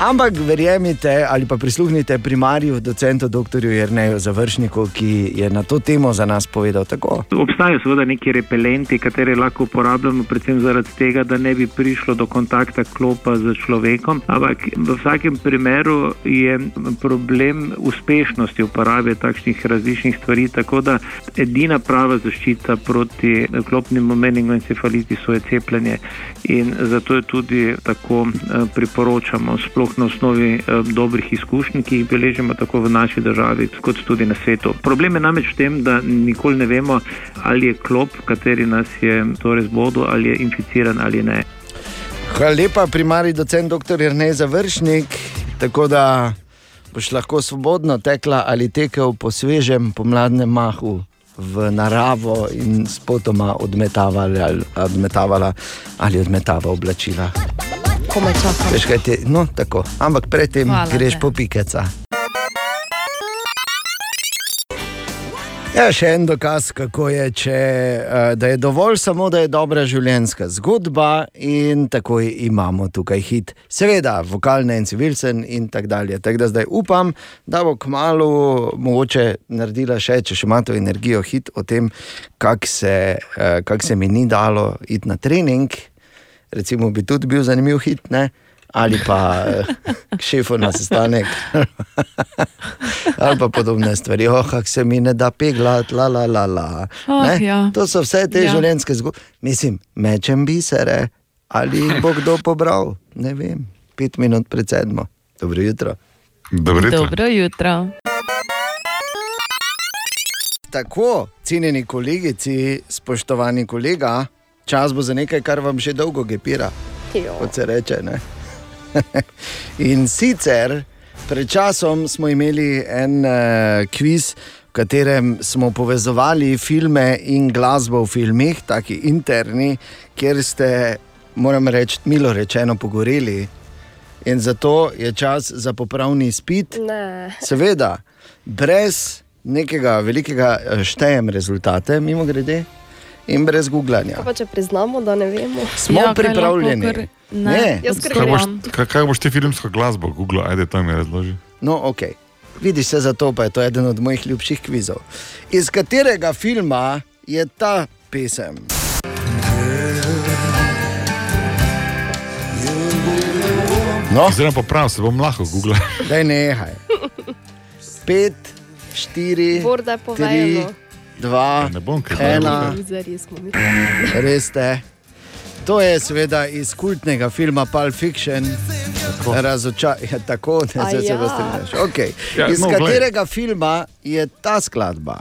Ampak verjemite ali pa prisluhnite primarju, docentu dr. Jrneju Završniku, ki je na to temo za nas povedal tako. Obstajajo seveda neki repelenti, katere lahko uporabljamo, predvsem zaradi tega, da ne bi prišlo do kontakta klopa z človekom. Ampak v vsakem primeru je problem uspešnosti uporabe takšnih različnih stvari. Tako da edina prava zaščita proti klopnemu meningoencefalitisu je cepljenje. In zato je tudi tako eh, priporočamo, sploh na osnovi eh, dobrih izkušenj, ki jih beležimo tako v naši državi, kot tudi na svetu. Problem je namreč v tem, da nikoli ne vemo, ali je klop, kateri nas je torej zbodel, ali je inficiran ali ne. Hvala lepa, primarni docent dr. Jrnej Završnik. Tako da boš lahko svobodno tekla ali tekel po svežem pomladnem mahu v naravo in spotoma odmetavala odmetavala, ali odmetava oblačila. Komaj čakam. Veš, kaj ti, no, tako. Ampak predtem Hvala greš te. po pikeca. Ja, še en dokaz, kako je, če, eh, da je dovolj samo, da je dobra življenjska zgodba in tako imamo tukaj hit. Seveda, vokalne in civilsen in tako dalje. Tako da zdaj upam, da bo kmalo mogoče naredila še, če še ima to energijo, hit o tem, kako se, eh, kak se mi ni dalo iti na trening. Recimo bi tudi bil zanimiv hit, ne? ali pa eh, k šefu na sestanek. ali pa podobne stvari, oh, kako se mi ne da peglati, la la la. la. Ne? ja. To so vse te Ja. ja. življenjske zgodbe. Mislim, mečem bisere, ali jih bo kdo pobral. Ne vem, pet minut pred sedmo. Dobro jutro. Dobro jutro. Dobro jutro. Tako, cenjeni kolegici, spoštovani kolega, čas bo za nekaj, kar vam že dolgo gepira. Jo. Kot se reče. <laughs> In sicer pred časom smo imeli en uh, kviz, v katerem smo povezovali filme in glasbo v filmih, taki interni, kjer ste, moram reči, milo rečeno, pogoreli. In zato je čas za popravni izpit. Ne. Seveda, brez nekega velikega eh, štejem rezultate, mimo grede, in brez googlanja. Kaj pa če priznamo, da ne vemo? Smo ja, pripravljeni. kar- Ne. Jaz kar Kaj boš, kaj, kaj boš ti filmsko glasbo, Google, ajde to mi razloži. No, ok. Vidiš se za to, pa je to eden od mojih ljubših kvizov. Iz katerega filma je ta pesem? No, Zdaj pa prav, se bom lahko Google. daj nehaj. <laughs> Pet, štiri, tri, povejo. Dva, Ne bom kaj ena. Res ste. To je seveda iz kultnega filma Pulp Fiction. Razoča ja, tako, ne zdaj se ja. boste znašli. Okay. Ja, Iz no, katerega filma je ta skladba?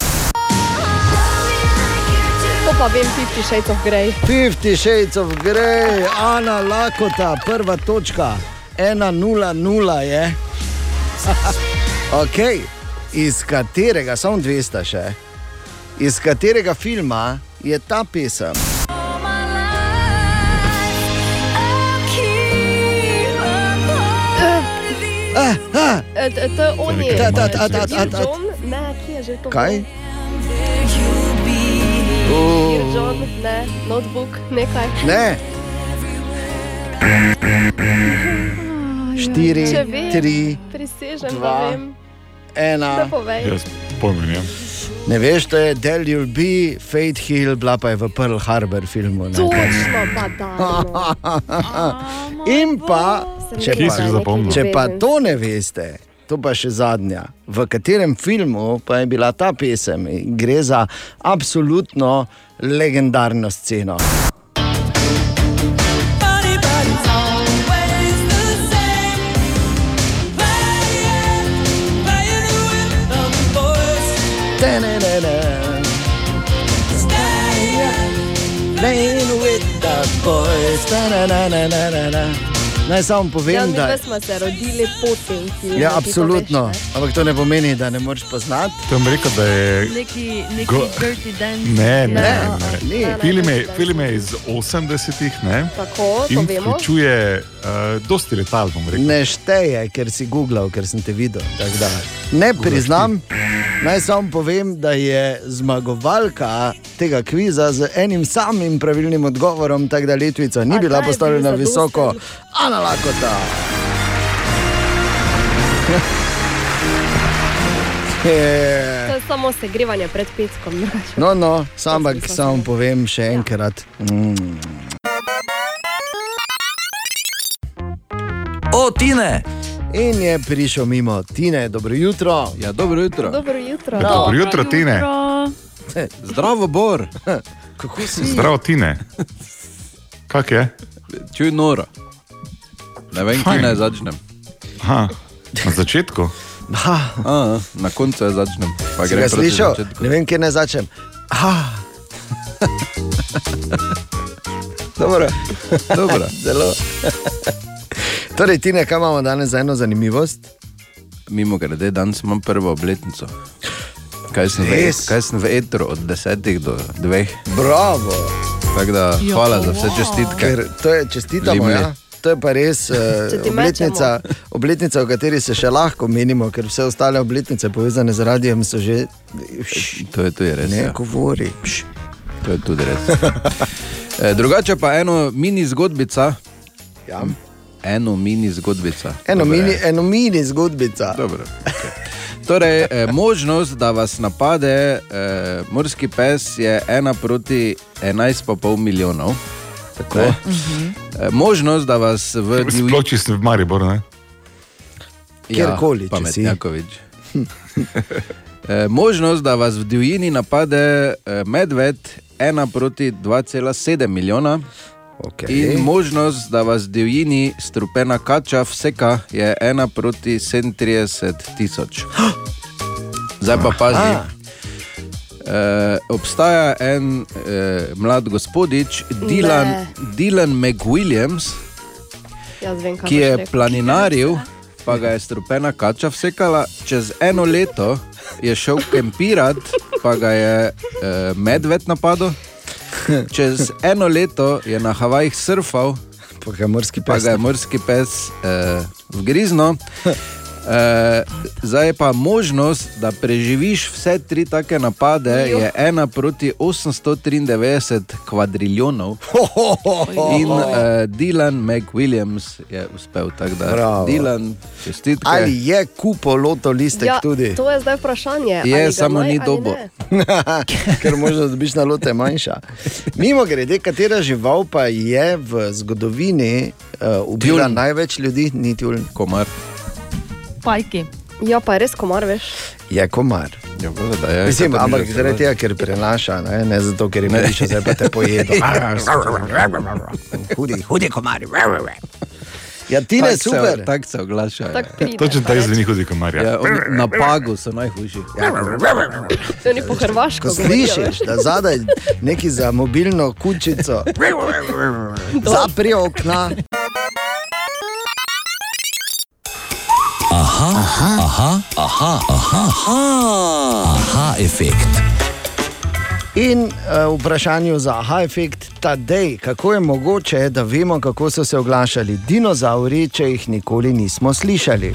To pa vem, Fifty Shades of Grey. Fifty Shades of Grey, Ana Lakota, prva točka, 1-0-0 je. <laughs> ok, iz katerega, samo dve sta še, iz katerega filma je ta pesem? Ah, ah, To je on je. Ta, ta, ta, ta, ta, Dear ta. John? Ne, kje je že to? kaj? Dear John, ne, notebook, nekaj. Ne. Štiri, tri, prisežem, dva, ena. Jaz pomenjam. Ne veš, to je Del You'll Be, Fate Hill, bila pa je v Pearl Harbor filmu. ne. Točno, pa da. <laughs> In pa, če pa, če pa to ne veste, to pa še zadnja. V katerem filmu pa je bila ta pesem? Gre za absolutno legendarno sceno. Ta-na-na-na. Boys. Ta-na-na-na-na-na. Naj samo povem, Ja, da smo se rodili po tem. Ja, ti to absolutno. veš, ne. Ampak to ne pomeni, da ne moreš poznati. To je rekel, da je. Neki, neki Go- dirty dance. Ne, ne, Ne, ne. ni. ne. Film je, je iz 80-ih ne? Tako, to in vemo. vključuje uh, dosti letal, bom rekel. Ne šteje, ker si googlal, ker sem te videl. Ne priznam, naj samo povem, da je zmagovalka tega kviza z enim samim pravilnim odgovorom, tako da letvica ni A bila ta je bil postavljena zadosten. visoko. Ana Lakota. <laughs> To je samo segrevanje pred peckom. No, no, sam ampak samo povem še enkrat. Mm. O, Tine! In je prišel mimo Tine, dobro jutro. Ja, dobro jutro. Dobro jutro. Dobro jutro, Tine. Zdravo, Bor. <laughs> Kako si? Zdravo, Tine. Kak je? Čuj noro. Ne vem, kje naj začnem. Aha, na začetku. <laughs> A, na koncu je začnem. Pa ga proti slišal? začetku. Ne vem, kje naj začnem. Ah. <laughs> Dobro. Dobro. Zelo. Torej, Tine, kaj imamo danes za eno zanimivost? Mimo grede, danes imam prvo obletnico. Kaj sem, v, Res? kaj sem v etru od desetih do dveh. Bravo. Tako da hvala za vse čestitke. Ker to je čestitamo, ja. To je pa res uh, ti obletnica, obletnica, o kateri se še lahko menimo, ker vse ostale obletnice povezane z radijem so že. To je tudi res. Ne ja. govori. To je tudi res. <laughs> E, drugače pa eno mini zgodbica. Ja. Eno mini zgodbica. Eno, Dobro, mini, je. eno mini zgodbica. Dobro. Okay. Torej, eh, možnost, da vas napade eh, morski pes, je 1 proti 11,5 milijonov. Tako. Eh, možnost, da vas v divji Sploh, če si v Mariboru, ne? Kjerkoli, če si. Pametnjakovič. <laughs> Eh, možnost, da vas v divjini napade eh, medved, 1 proti 2,7 milijona. Okay. In možnost, da vas divjini strupena kača vseka, je 1 proti 37 tisoč. <gasps> Zdaj pa pazi. Uh, obstaja en uh, mlad gospodič, Dylan, Ne. Dylan McWilliams, vem, ki je rekel. planinaril, pa ga je strupena kača vsekala. Čez eno leto je šel kempirat, pa ga je uh, medved napadel. <laughs> Čez eno leto je na Havajih surfal, pa ga je morski pa pes ga je morski pes uh, vgriznil. <laughs> Uh, zdaj je pa možnost, da preživiš vse tri take napade, Jo. je ena proti 893 kvadriljonov. In uh, Dylan McWilliams je uspel tako da. Bravo. Dylan, čestitke. Ali je kupo loto listek Ja, tudi? to je zdaj vprašanje. Je, samo naj ni dobo. <laughs> Ker možno dobiš na lote manjša. Mimo grede, katera žival pa je v zgodovini uh, ubila Tjuln. največ ljudi, ni tjuln. Komar. Pajki. Ja, pa je res komar, veš. Je komar. Ja, bolj, da je, Mislim, kaj pa mi ampak že zaradi tega, ker prenaša, ne, ne zato, ker je prišel, zdaj pa te pojedo. <laughs> hudi, hudi komarji. Ja, ti ne super. Tako se oglašajo. Tak Točno tako reče. zveni hudi komarja. Ja, na pagu so najhujši. To ni po hrvaško. Ko slišiš, da zadaj neki za mobilno kučico, <laughs> zapri okna. Aha, aha, aha, aha, aha, aha, aha efekt. In uh, vprašanju za aha efekt, tadej, kako je mogoče, da vemo, kako so se oglašali dinozauri, če jih nikoli nismo slišali.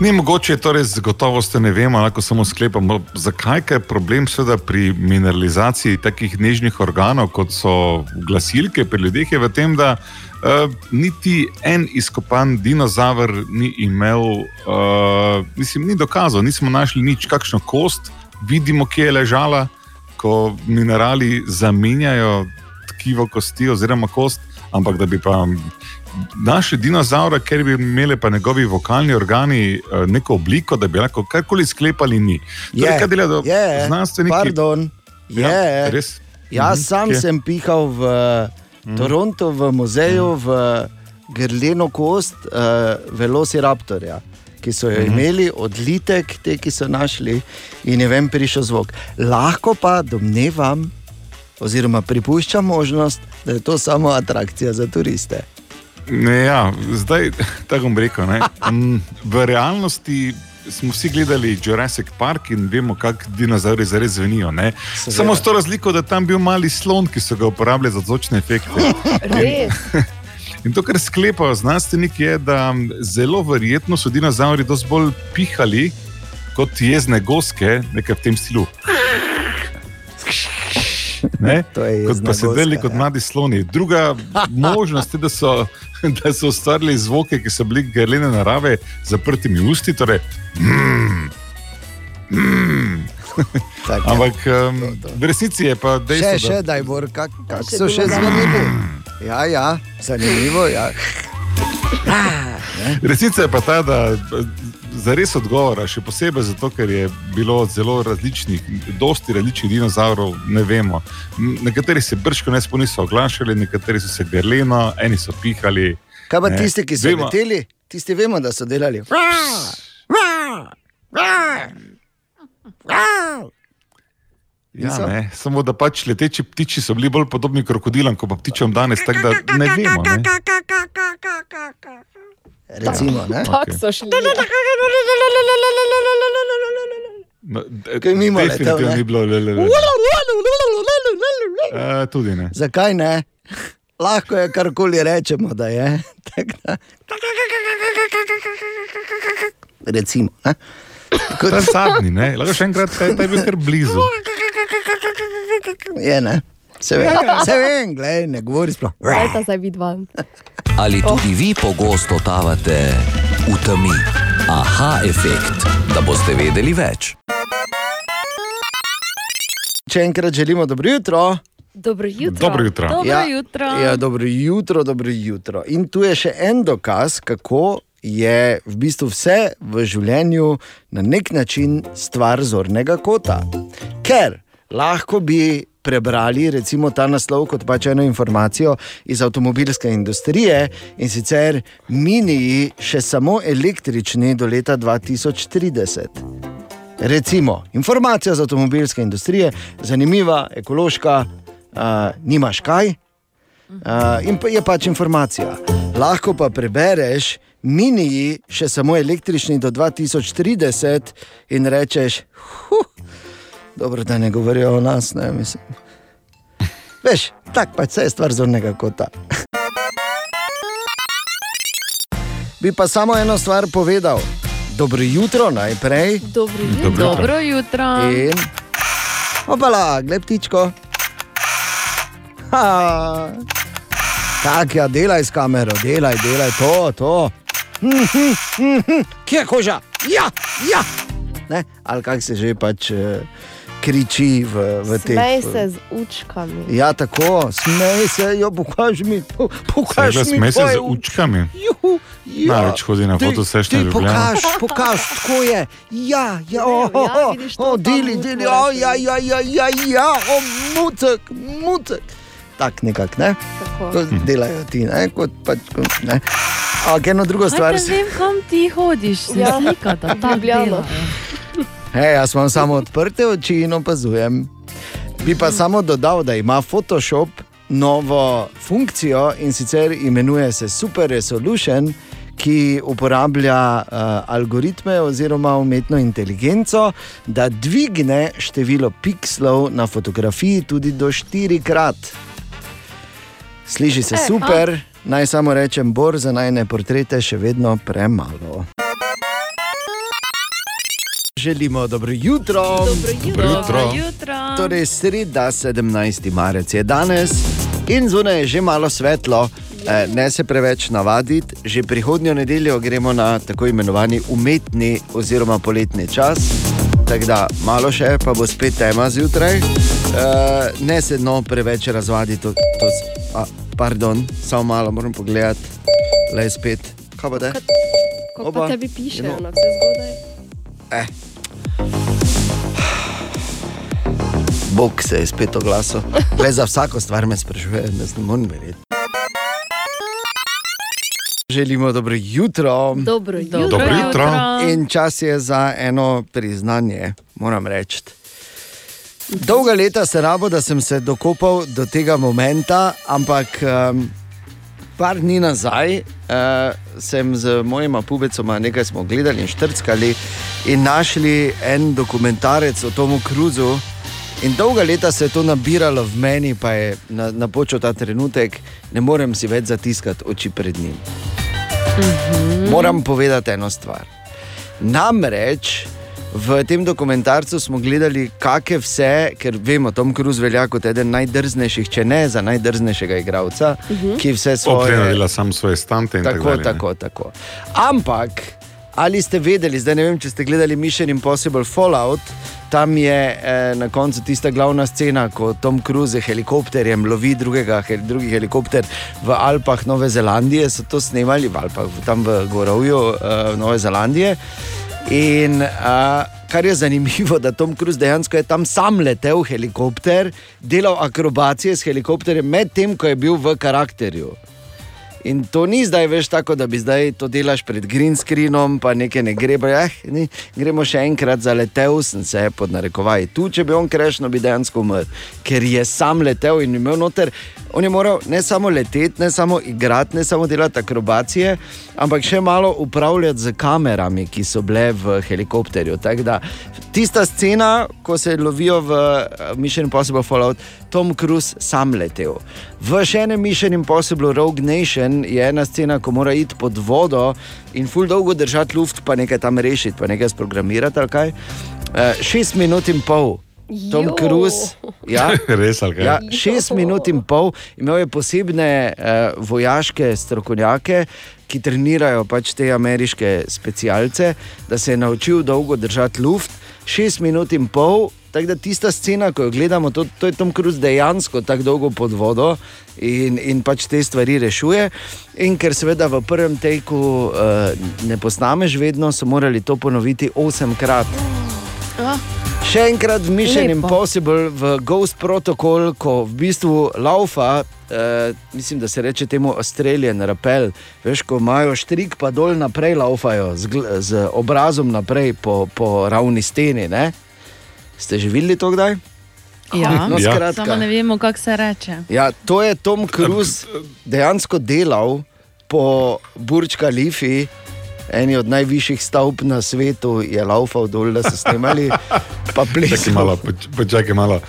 Ni mogoče, torej z gotovostjo ne vemo, lahko samo sklepamo, zakaj je problem seveda pri mineralizaciji takih nežnih organov, kot so glasilke pri ljudeh, je v tem, da uh, niti en izkopan dinozaver ni imel, uh, mislim, ni dokazal, nismo našli nič, kakšno kost, vidimo, kje je ležala, ko minerali zamenjajo tkivo kosti oziroma kost, ampak da bi pa našli dinozaura, ker bi imeli pa njegovi vokalni organi eh, neko obliko, da bi lahko karkoli sklepali, ni. Torej, kaj delajo je, znanstveniki? Pardon, je. Ja, res? Jaz Mhm, sam kje? sem pihal v Mhm. Torontu, v muzeju, v grleno kost uh, Velociraptorja. Ki so jo Mhm. imeli, odlitek, te, ki so našli, in je vem, prišel zvok. Lahko pa domnevam, oziroma pripuščam možnost, da je to samo atrakcija za turiste. Ne, ja, zdaj, <laughs> tako bom rekel. Ne, um, v realnosti smo vsi gledali Jurassic Park in vemo, kako dinozauri zares zvenijo. ne. Seveda. Samo s to razliko, da je tam bil mali slon, ki so ga uporabljali za zvočne efekte. <gasps> Res. <laughs> In to, kar sklepajo znanstveniki, je, da zelo verjetno so dinozauri dosti bolj pihali kot jezne goske, nekaj v tem stilu. Ne? To kot pa sedeli goska, kot mladi sloni. Druga možnost je, da so, da so ustvarili zvoke, ki so bili grlene narave, zaprtimi usti. Torej, mm, mm. <laughs> Tak je. Ampak um, v resnici je pa dejstvo, Še, še, daj, Bor, kak, kak so še zveneli. Ja, ja, zanimivo. Ja. <laughs> Resnica je pa ta, da za res odgovora, še posebej zato, ker je bilo zelo različnih, dosti različnih dinozavrov, ne vemo. Nekateri se brško ne spomnijo, niso oglašali, nekateri so se grleno, eni so pihali. Kaj pa ne. tisti, ki so Vemo- leteli, tisti vemo, da so delali. Ja, ne, samo da pač leteči ptiči so bili bolj podobni krokodilom, kot pa ptičem danes, tako da ne vemo. Ne. Recimo, ne? Tako so šli. Kaj mimo letel, definitivno ne? ni bilo. Uh, tudi ne. Zakaj ne? Lahko je karkoli rečemo, da je. <laughs> Tako da- Recimo. Ne? Ta zadnji, ne? Lahko še enkrat, ta, ta je bil kar blizu. Je, ne? Se vem, se vem, glej, ne govori sploh. Dajta zdaj vidva. Ali tudi vi pogosto tavate v temi? Aha, efekt, da boste vedeli več. Če enkrat želimo dobro jutro. Dobro jutro. Dobro jutro. Dobro ja, jutro. Ja, dobro jutro, dobro jutro. In tu je še en dokaz, kako je v bistvu vse v življenju na nek način stvar zornega kota. Ker lahko bi prebrali recimo ta naslov kot pač eno informacijo iz avtomobilske industrije in sicer miniji še samo električni do leta 2030. Recimo, informacija z avtomobilske industrije, zanimiva, ekološka, uh, nimaš kaj. Uh, in pa je pač informacija. Lahko pa prebereš miniji, še samo električni do 2030, in rečeš, huh, dobro, da ne govorijo o nas, ne mislim. Veš, tako pač je stvar zornega kota. Bi pa samo eno stvar povedal. Dobro jutro najprej. Dobro jutro. Dobro jutro. In, opala, gled ptičko. Ha. Tak, ja, delaj s kamero, delaj, delaj to, to. Mhm, mhm, Kje je koža? Ja, ja. Ne? Ali kak se že pač eh, kriči v, v teh. Smej se z učkami. Ja, tako, smej se, jo pokaži mi, po- pokaži Saj, mi. Smej se z učkami. Juhu, ja. Največ hodi na Ti- fotosešne ti Ljubljane. Pokaž, pokaž, tako je. Ja, ja, oh, oh, ja, vidiš, to oh, tam deli, mutno deli, reče. oh, ja, ja, ja, ja, ja, oh, mucek, mucek. Tak nekako, ne? Tako. Kot delajo ti, ne? Kot pač, ne? Ampak eno drugo stvar. Ne vem, kam ti hodiš, Ja. slika, da ta Hej, jaz imam samo odprte oči in opazujem. Bi pa samo dodal, da ima Photoshop novo funkcijo in sicer imenuje se Super Resolution, ki uporablja uh, algoritme oziroma umetno inteligenco, da dvigne število pikslov na fotografiji tudi do štirikrat. Sliši se E, super, naj samo rečem, bor za najne portrete še vedno premalo. Želimo dobro jutro. Dobro jutro. Dobro jutro. Torej, sreda 17. marec je danes in zunaj je že malo svetlo. Eh, Ne se preveč navaditi, že prihodnjo nedeljo gremo na tako imenovani umetni oziroma poletni čas. Tako da malo še, pa bo spet tema zjutraj. Eh, Ne se no preveč razvaditi. To, to, a, pardon, samo malo moram pogledati, le spet. Kaj bo da? Ko Oba. pa tebi pišejo Idemo. na vse zgodaj. Eh. Bog se je spet oglasil. Le za vsako stvar me sprašuje, ne morem verjeti. Želimo dobro jutro. Dobro jutro. Dobro jutro. In čas je za eno priznanje, moram reči. Dolga leta se rabo, da sem se dokopal do tega momenta, ampak um, par dni nazaj uh, sem z mojima pubecoma nekaj smo gledali in štrckali in našli en dokumentarec o Tomu Cruzu. In dolga leta se je to nabiralo v meni, pa je na, napočil ta trenutek, ne morem si več zatiskati oči pred njim. Moram povedati eno stvar. Namreč V tem dokumentarcu smo gledali, kakšne vse, ker vemo, Tom Cruise velja kot eden najdrznejših, če ne za najdrznejšega igralca, Mhm. ki vse Svoje... svoje. dela sam svoje stante in Tako, tako dalje. tako, tako. Ampak, ali ste vedeli, zdaj ne vem, če ste gledali Mission Impossible Fallout, tam je eh, na koncu tista glavna scena, ko Tom Cruise z helikopterjem lovi drugega, hel, drugi helikopter v Alpah Nove Zelandije, so to snemali v Alpah, tam v Gorovju eh, Nove Zelandije. In uh, kar je zanimivo, da Tom Cruise dejansko je tam sam letel helikopter, delal akrobacije s helikopterjem, medtem ko je bil v karakterju. In to ni zdaj več tako, da bi zdaj to delaš pred green screenom, pa nekaj ne gre, pa eh, ni, gremo še enkrat zaletel, sem se pod narekovaji. Tu, če bi on krešno, bi dejansko umrl, ker je sam letel in imel noter. On je moral ne samo leteti, ne samo igrati, ne samo delati akrobacije, ampak še malo upravljati z kamerami, ki so bile v helikopterju. Tako da tista scena, ko se lovijo v eh, Mission Impossible Fallout, Tom Cruise sam letel. V še enem Mission Impossible Rogue Nation je ena scena, ko mora iti pod vodo in ful dolgo držati luft, pa nekaj tam rešiti, pa nekaj sprogramirati ali kaj. Uh, šest minut in pol. Tom Jo. Cruise, ja, <laughs> Res ali kaj? Ja, šest minut in pol imel je posebne uh, vojaške strokovnjake, ki trenirajo pač te ameriške specialce, da se je naučil dolgo držati luft. Šest minut in pol, tako da tista scena, ko jo gledamo, to, to je Tom Cruise dejansko tako dolgo pod vodo in, in pač te stvari rešuje. In ker seveda v prvem teku uh, ne posnameš vedno, so morali to ponoviti osemkrat. Ah, Še enkrat v Mission Lepo. Impossible, v Ghost Protocol, ko v bistvu laufa, eh, mislim, da se reče temu Australian Rappel, veš, ko imajo štrik, pa dol naprej laufajo z, z obrazom naprej po, po ravni steni. Ne? Ste že videli to kdaj? Ja, <laughs> No, skratka. samo ne vemo, kako se reče. Ja, to je Tom Cruise dejansko delal po Burj Khalifi, eni od najvišjih stavb na svetu, je laufal dol, da so snemali, pa <laughs> Čakaj plesal. malo, poč- počakaj malo.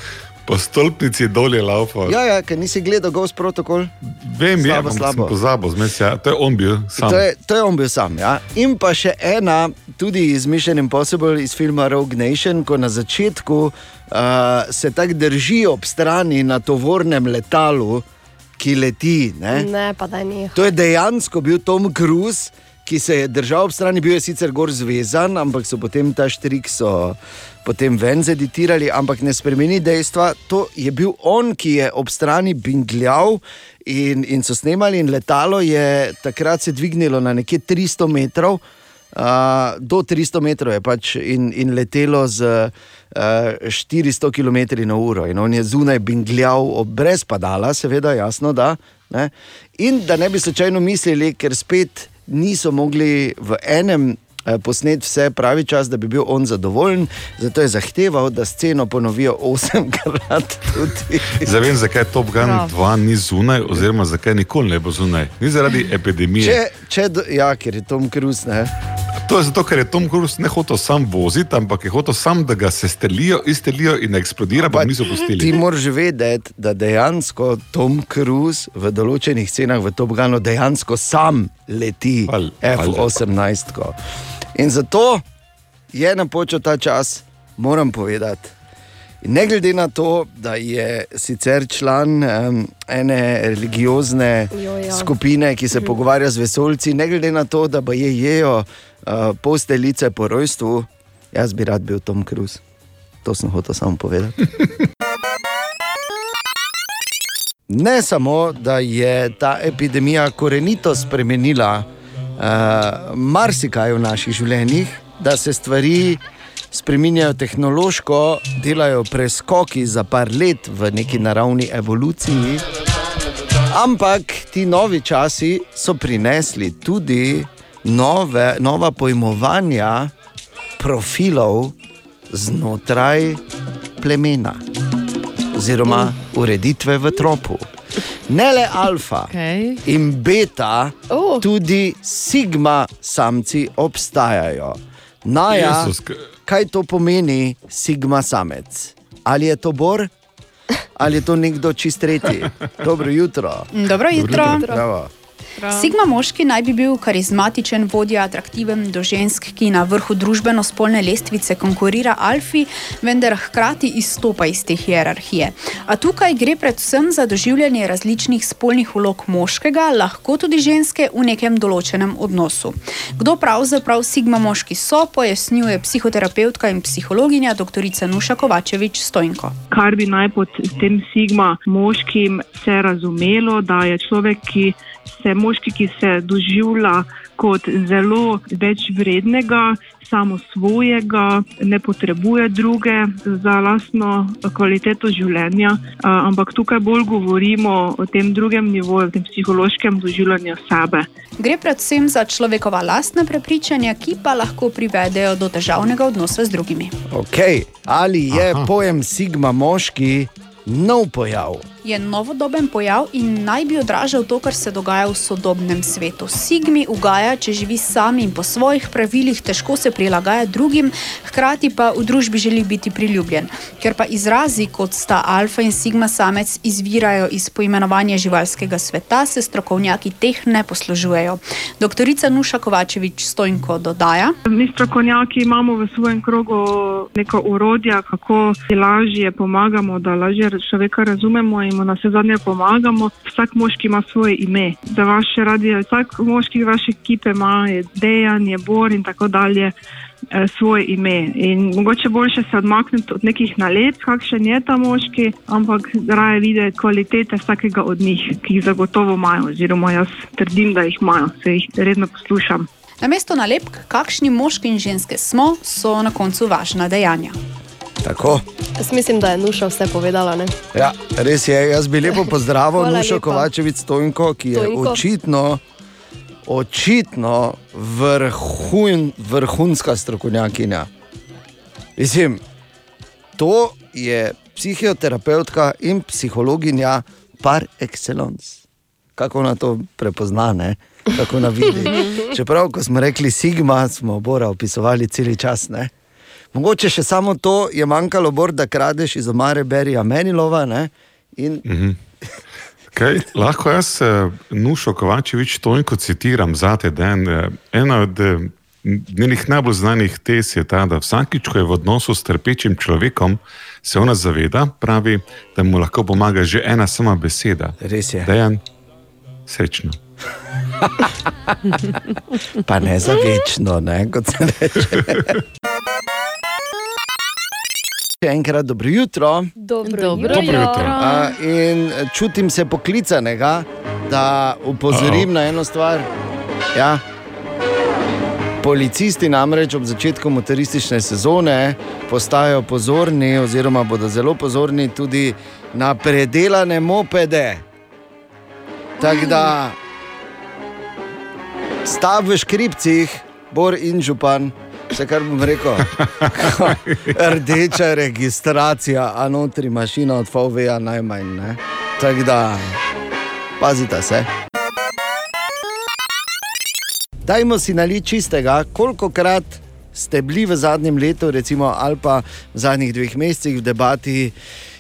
Po stolpnici dol je laufal. Ja, ja, ker nisi gledal Ghost Protocol. Vem, je, slabo, ampak slabo. pozabil, zmes, ja. to je on bil sam. To je, to je on bil sam. Ja. In pa še ena, tudi iz Mission Impossible, iz filma Rogue Nation, ko na začetku uh, se tako drži ob strani na tovornem letalu, ki leti. Ne? ne, pa da ni. To je dejansko bil Tom Cruise, ki se je držal ob strani, bil je sicer gor zvezan, ampak so potem ta štrik so potem ven zeditirali, ampak ne spremeni dejstva. To je bil on, ki je ob strani bingljal in, in so snemali, in letalo je takrat se dvignilo na nekje 300 metrov. Uh, do 300 metrov je pač in, in letelo z uh, 400 km/h, in on je zunaj bingljal, brez padala, seveda, jasno, da. Ne? In da ne bi slučajno mislili, ker spet niso mogli v enem eh, posneti vse pravi čas, da bi bil on zadovoljen, zato je zahteval, da sceno ponovijo osemkrat. tudi. Zdaj vem, zakaj Top Gun Prav. 2 ni zunaj, oziroma zakaj nikoli ne bo zunaj. Ni zaradi <laughs> epidemije. Če, če, do- ja, ker je Tom Cruise. Ne? To je zato, ker je Tom Cruise ne hotel sam voziti, ampak je hotel sam, da ga se strelijo, izstrelijo in eksplodira, pa niso pustili. Ti moraš vedeti, da dejansko Tom Cruise v določenih scenah v Top Gunu dejansko sam leti F-18. In zato je napočil ta čas, moram povedati. In ne glede na to, da je sicer član um, ene religiozne Jo, ja. skupine, ki se Mhm. pogovarja z vesolci, ne glede na to, da pa je jejo uh, posteljice po rojstvu, jaz bi rad bil Tom Cruise. To sem hotel samo povedati. <laughs> Ne samo, da je ta epidemija korenito spremenila uh, marsikaj v naših življenjih, da se stvari spremenjajo tehnološko, delajo preskoki za par let v neki naravni evoluciji. Ampak ti novi časi so prinesli tudi nove, nova pojmovanja profilov znotraj plemena oziroma ureditve v tropu. Ne le alfa okay. in beta, oh. tudi sigma samci obstajajo. Naja, Jezus, kaj to pomeni sigma samec? Ali je to bor? Ali je to nekdo čist tretji? <laughs> Dobro jutro. Dobro jutro. Bravo. Sigma moški naj bi bil karizmatičen vodja, atraktiven do žensk, ki na vrhu družbeno-spolne lestvice konkurira Alfi, vendar hkrati izstopa iz te hierarhije. A tukaj gre predvsem za doživljanje različnih spolnih vlog moškega, lahko tudi ženske v nekem določenem odnosu. Kdo pravzaprav Sigma moški so, pojasnjuje psihoterapeutka in psihologinja dr. Nuša Kovačevič Stojnko. kar bi naj pod tem sigma moškim se razumelo, da je človek, ki se moški, ki se doživlja kot zelo večvrednega, samo svojega, ne potrebuje druge za lastno kvaliteto življenja, a, ampak tukaj bolj govorimo o tem drugem nivoju, o tem psihološkem doživljanju sebe. Gre predvsem za človekova lastna prepričanja, ki pa lahko privedejo do težavnega odnosa z drugimi. Okay. Ali je Aha. pojem Sigma moški nov pojav? Je novodoben pojav in naj bi odražal to, kar se dogaja v sodobnem svetu. Sigmi ugaja, če živi sam in po svojih pravilih, težko se prilagaja drugim, hkrati pa v družbi želi biti priljubljen. Ker pa izrazi kot sta alfa in sigma samec izvirajo iz poimenovanja živalskega sveta, se strokovnjaki teh ne poslužujejo. Doktorica Nuša Kovačevič Stojnko dodaja. Mi strokovnjaki imamo v svojem krogu neko urodja, kako si lažje pomagamo, da lažje človeka razumemo in mu na vse zadnje pomagamo. Vsak moški ima svoje ime. Za vaše radio, vsak moški vaše ekipe ima je Dejan, je Bor in tako dalje. eh, Svoje ime. In mogoče boljše se odmakniti od nekih nalet, kakšen je ta moški, ampak raje videti kvalitete vsakega od njih, ki jih zagotovo imajo, oziroma jaz trdim, da jih imajo, se jih redno poslušam. Namesto nalepk, kakšni moški in ženske smo, so na koncu važna dejanja. Tako. Jaz mislim, da je Nuša vse povedala. Ne? Ja, res je. Jaz bi lepo pozdravil <laughs> Nušo lepa. Kovačevic Stojnko, ki je Stojnko. očitno, očitno vrhun, vrhunska strokovnjakinja. Mislim, to je psihoterapeutka in psihologinja par excellence. Kako ona to prepozna, ne? kako ona vidi. <laughs> Čeprav, ko smo rekli Sigma, smo Bora opisovali cel čas. Ne? Mogoče še samo to je manjkalo, Bor, da kradeš iz omare Berija Menilova. Ne? In Mhm. Kaj, lahko jaz eh, Nušo Kovačevič toliko citiram za te dan. eh, Ena od eh, njenih najbolj znanih tes je ta, da vsakič, ko je v odnosu s trpečim človekom, se ona zaveda, pravi, da mu lahko pomaga že ena sama beseda. Res je. Dejan, srečno. <laughs> pa ne za večno, ne, kot se reče. Še enkrat dobro jutro. Dobro, Dobro jutro. jutro. A, in čutim se poklicanega, da upozorim na eno stvar. Ja. Policisti namreč ob začetku motoristične sezone postajajo pozorni, oziroma bodo zelo pozorni tudi na predelane mopede. Tako da stav v škripcih, bor in župan, vse kar bom rekel. <laughs> Rdeča registracija, a notri mašina od VW-ja najmanj. ne. Tako da pazite se. Dajmo si naliti čistega, koliko krat ste bili v zadnjem letu, recimo, ali pa v zadnjih dveh mesecih v debati,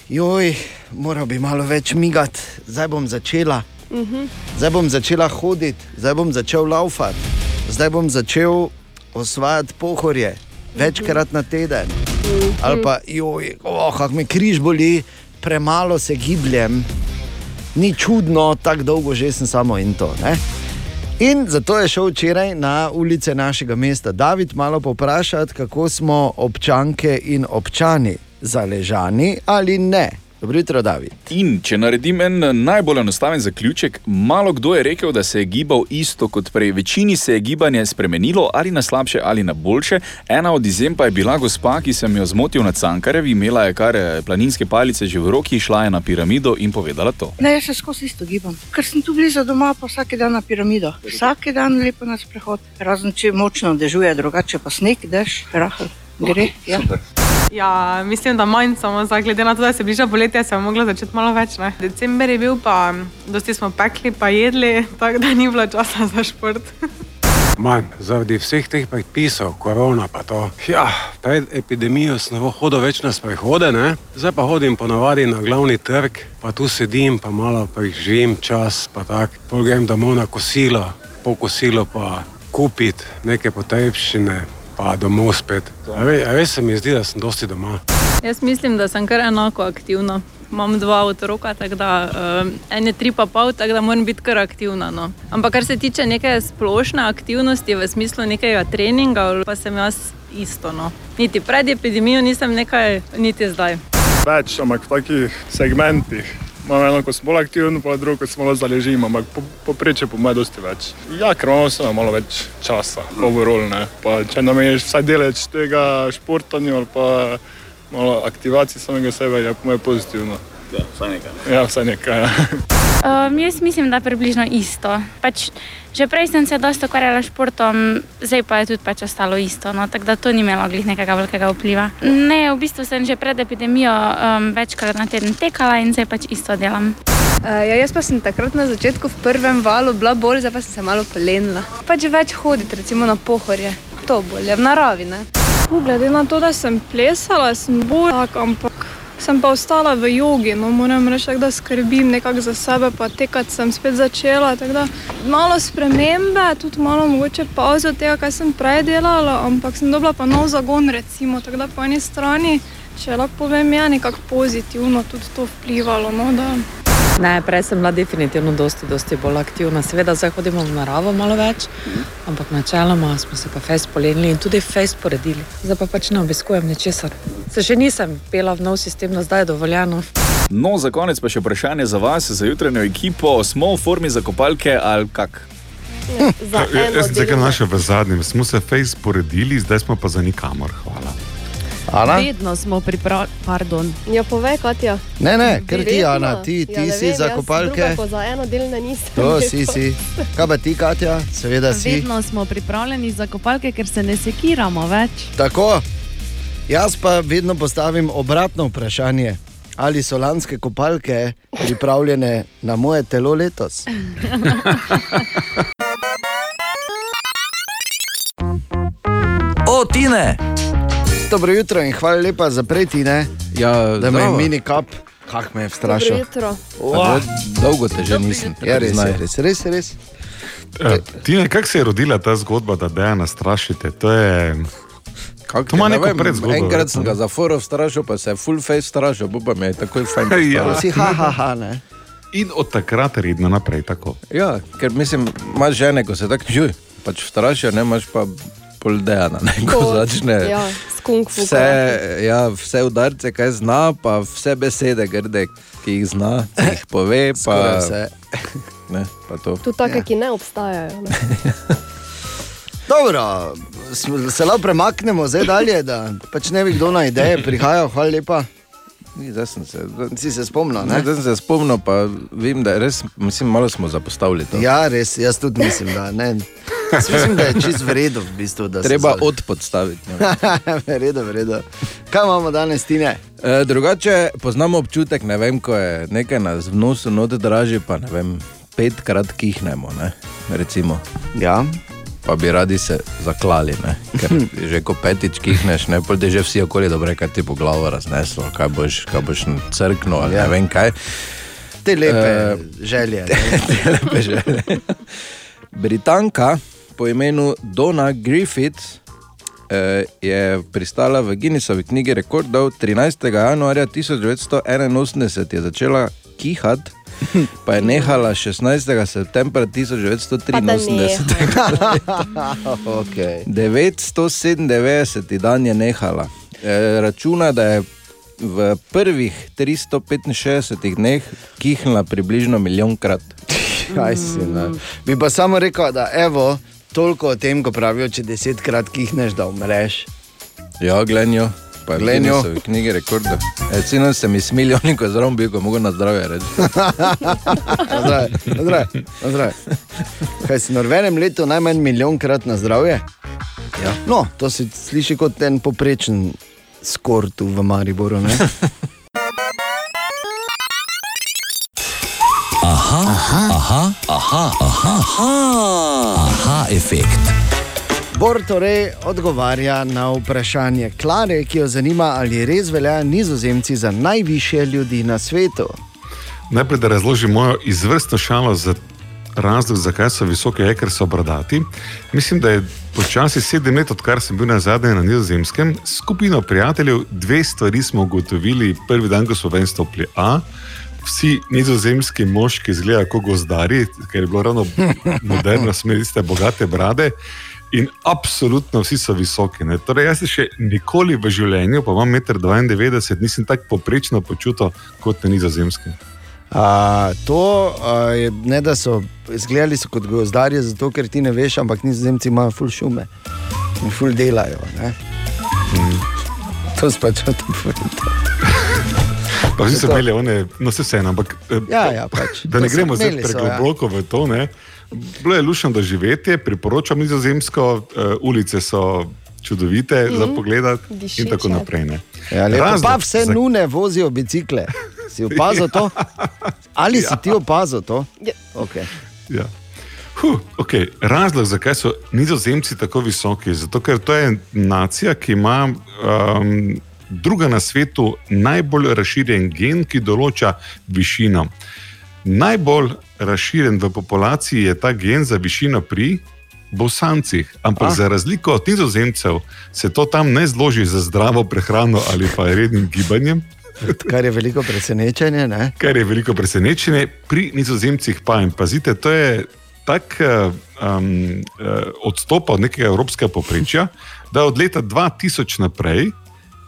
joj, moral bi malo več migati, zdaj bom začela. Mhm. Zdaj bom začela hoditi, zdaj bom začel laufati, zdaj bom začel osvajati pohorje večkrat na teden. Ali pa, joj, oh, kako me križ boli, premalo se gibljem, ni čudno, tako dolgo že sem samo in to. Ne? In zato je šel včeraj na ulice našega mesta David malo povprašati, kako smo občanke in občani zaležani ali ne. Dobro jutro, David. In če naredim en najbolj enostaven zaključek, malo kdo je rekel, da se je gibal isto kot prej. Večini se je gibanje spremenilo ali na slabše ali na boljše. Ena od izjem pa je bila gospa, ki sem jo zmotil na Cankarevi, imela je kar eh, planinske palice že v roki, šla je na piramido in povedala to. Ne, jaz se skozi isto gibam. Ker sem tu blizu doma, pa vsak dan na piramido. Vsak dan lepo na sprehod. Razen če močno dežuje, drugače pa sneg, dež, rahel. Gre. Ja. Ja, mislim, da manj, samo zdaj, glede na to, da se bliža poletje, se je moglo začeti malo več. Ne? December je bil, pa dosti smo pekli, pa jedli, tako da ni bilo časa za šport. <laughs> manj, zaradi vseh teh predpisov, korona pa to. Ja, pred epidemijo sem hodil več na sprehode, ne? zdaj pa hodim ponovadi na glavni trg, pa tu sedim, pa malo preživim čas, pa tako. Pol grem domov na kosilo, po kosilu pa kupiti neke potrebščine, pa domov spet. A ve- a Res se mi zdi, da sem dosti doma. Jaz mislim, da sem kar enako aktivna. Imam dva otroka, tako da um, en je tri pa pol, tako da moram biti kar aktivna. No. Ampak kar se tiče neke splošne aktivnosti v smislu nekega treninga, pa sem jaz isto. No. Niti pred epidemijo nisem nekaj, niti zdaj. Več, ampak v takih segmentih. Imam eno, ko sem bolj aktiven, pa drugo, ko sem malo zaležim, ampak po, poprečje po mojem dosti več. Ja, ker imamo vseeno malo več časa, overall, ne. Pa če nameniš vsaj deleč tega športanja ali pa malo aktivacije samega sebe, je po mojem pozitivno. Ja, vsaj nekaj. Ja, vsaj nekaj. Ja. Um, jaz mislim, da je približno isto. Pač, že prej sem se dosta ukvarjala s športom, zdaj pa je tudi pač ostalo isto. No, tako da to ni imelo glih nekega velikega vpliva. Ne, v bistvu sem že pred epidemijo um, večkrat na teden tekala in zdaj pač isto delam. Uh, ja, jaz pa sem takrat na začetku v prvem valu bila bolj, zdaj pa sem se malo polenila. Pač več hoditi, recimo na pohorje, to bolje v naravi. Ne? Glede na to, da sem plesala, sem bolj tak, ampak sem pa ostala v jogi. No, moram reči, da skrbim nekako za sebe, pa tekati sem spet začela. Da, malo spremembe, tudi malo mogoče pauze od tega, kar sem prej delala, ampak sem dobila pa nov zagon, recimo. Tako da po eni strani, če lahko povem, je nekako pozitivno tudi to vplivalo. No, da, Ne, prej sem bila definitivno dosti, dosti bolj aktivna. Seveda zdaj hodimo v naravo malo več, ampak načeloma smo se pa fejs polenili in tudi fejs poredili. Zdaj pa pač ne obiskujem ničesar. Se še nisem pela v nov sistem, da zdaj je dovoljeno. No, za konec pa še vprašanje za vas, za jutranjo ekipo. Smo v formi za kopalke ali kak? Ja, Jaz sem rekel, naše v zadnjem smo se fejs poredili, zdaj smo pa za nikamor. Hvala. Vedno smo pripravljeni, pardon. Ja, povej, Katja. Ne, ne, ker ti, Vedno. Ana, ti, ti ja, si vem, za kopalke. za eno delno nisem. To si, si. Kaj pa ti, Katja? Seveda si. Vedno smo pripravljeni za kopalke, ker se ne sekiramo več. Tako. Jaz pa vedno postavim obratno vprašanje. Ali so lanske kopalke pripravljene na moje telo letos? O, Tine! Dobro jutro in hvala lepa za pretine. Ja, da me je mini kap, kak me je vstrašil. Dobro jutro. Wow. Dolgo te že nisem. Ja, res, je, res, res, res. Eh, Tine, kako se je rodila ta zgodba, da dejana strašite? To je. Kak, To ima ne neko vem, predzgodbo. Enkrat sem ga za foro strašil, pa se je full face strašil, bo pa mi je takoj fajn. <laughs> Ja. postalo. Si ha, ha, ha, ne. In od takrat redno naprej tako. Ja, ker mislim, imaš žene, ko se tako žuj, pač strašijo, ne imaš pa pol dejana, ne, ko začne. Ja, skunk fuka. Vse, ja, vse udarce, kaj zna, pa vse besede, grde, ki jih zna, ki jih pove. Pa. Ne, pa to. Tu take, ja. ki ne obstajajo. Ne? <laughs> Dobro, se lahko premaknemo zdaj dalje, da pač ne bi kdo na ideje prihajal. Hvala lepa. Zdaj sem se, Si se spomnil, ne? Zdaj sem se spomnil, pa vem, da res, mislim, malo smo zapostavili to. Ja, res, jaz tudi mislim, da ne. Jaz mislim, da je čist v redu, v bistvu, da se Treba za- odpodstaviti. Ne? <laughs> v redu, v redu. Kaj imamo danes, Tine? E, drugače poznamo občutek, ne vem, ko je nekaj nas v nosu note draži, pa ne vem, petkrat kihnemo, ne, recimo. Ja. Pa bi radi se zaklali, ne? ker <laughs> že ko petič kihneš, ne pojdi že vsi okoli, dobro, kaj ti bo glavo razneslo, kaj boš, kaj boš crknil ali ja. ne vem kaj. Te lepe Eh, želje. Te, <laughs> te lepe želje. Britanka po imenu Donna Griffith eh, je pristala v Guinnessovi knjigi rekordov 13. januarja 1981 je začela kihati. Pa je nehala 16. septembra 1983. okay. 997 dan je nehala. E, računa, da je v prvih 365 dneh kihnila približno milijonkrat. Kaj si, ne? Bi pa samo rekel, da evo, toliko o tem, ko pravijo, če desetkrat kihneš, da umreš. Ja, glenjo. Pa Glenjo. v knjigi rekordov. E, Sino se mi smilijo, <laughs> neko zraven bil, ko mogo na zdravje reči. <laughs> Nazdrav, nazdrav, nazdrav. Kaj si v enem letu najmanj milijonkrat na zdravje? Ja. No, to se sliši kot en poprečen skor tu v Mariboru. <laughs> Aha, Aha, aha, aha, aha, aha, aha, efekt. Bor torej odgovarja na vprašanje Klare, ki jo zanima, ali res veljajo nizozemci za najvišje ljudi na svetu. Najprej, da razložim mojo izvrstno šalo za razlog, zakaj so visoki, ker so bradati. Mislim, da je počasi sedem let, odkar sem bil na zadnje na Nizozemskem, skupino prijateljev dve stvari smo ugotovili. Prvi dan, ko smo ven stopili A. Vsi nizozemski moški izgledajo kot gozdari, ker je bilo ravno moderno, smeri ste bogate brade. In absolutno vsi so visoki. Ne. Torej, jaz se še nikoli v življenju, pa imam 1,92 m, nisem tako poprečno počutil kot na nizozemskem. A, to a, je ne da so izgledali so kot gozdarje, zato ker ti ne veš, ampak nizozemci imajo ful šume in ful delajo. ne. To spač o tem povedal. Pa vsi so To- imeli one, no se vseeno, ampak eh, Ja, ja, pač. da ne To gremo zdaj ja. pregloboko v to. Ne. Bilo je lušno doživetje, priporočam nizozemsko, uh, ulice so čudovite mm. za Mhm. pogled in tako naprej. Ne. Ja, lepo, Razlog, pa vse za- nune vozijo bicikle. Si <laughs> opazil to? Ali si ti opazil to? Okay. Ja. Huh, okay. Razlog, zakaj so nizozemci tako visoki, je zato, ker to je nacija, ki ima um, druga na svetu najbolj razširjen gen, ki določa višino. Najbolj razširjen v populaciji je ta gen za višino pri bosancih, ampak Ah. za razliko od nizozemcev se to tam ne zloži za zdravo prehrano ali pa rednim gibanjem. Kar je veliko presenečenje. Ne? Kar je veliko presenečenje, pri nizozemcih pa in pazite, to je tak um, uh, odstop od nekega evropskega poprečja, da od leta 2000 naprej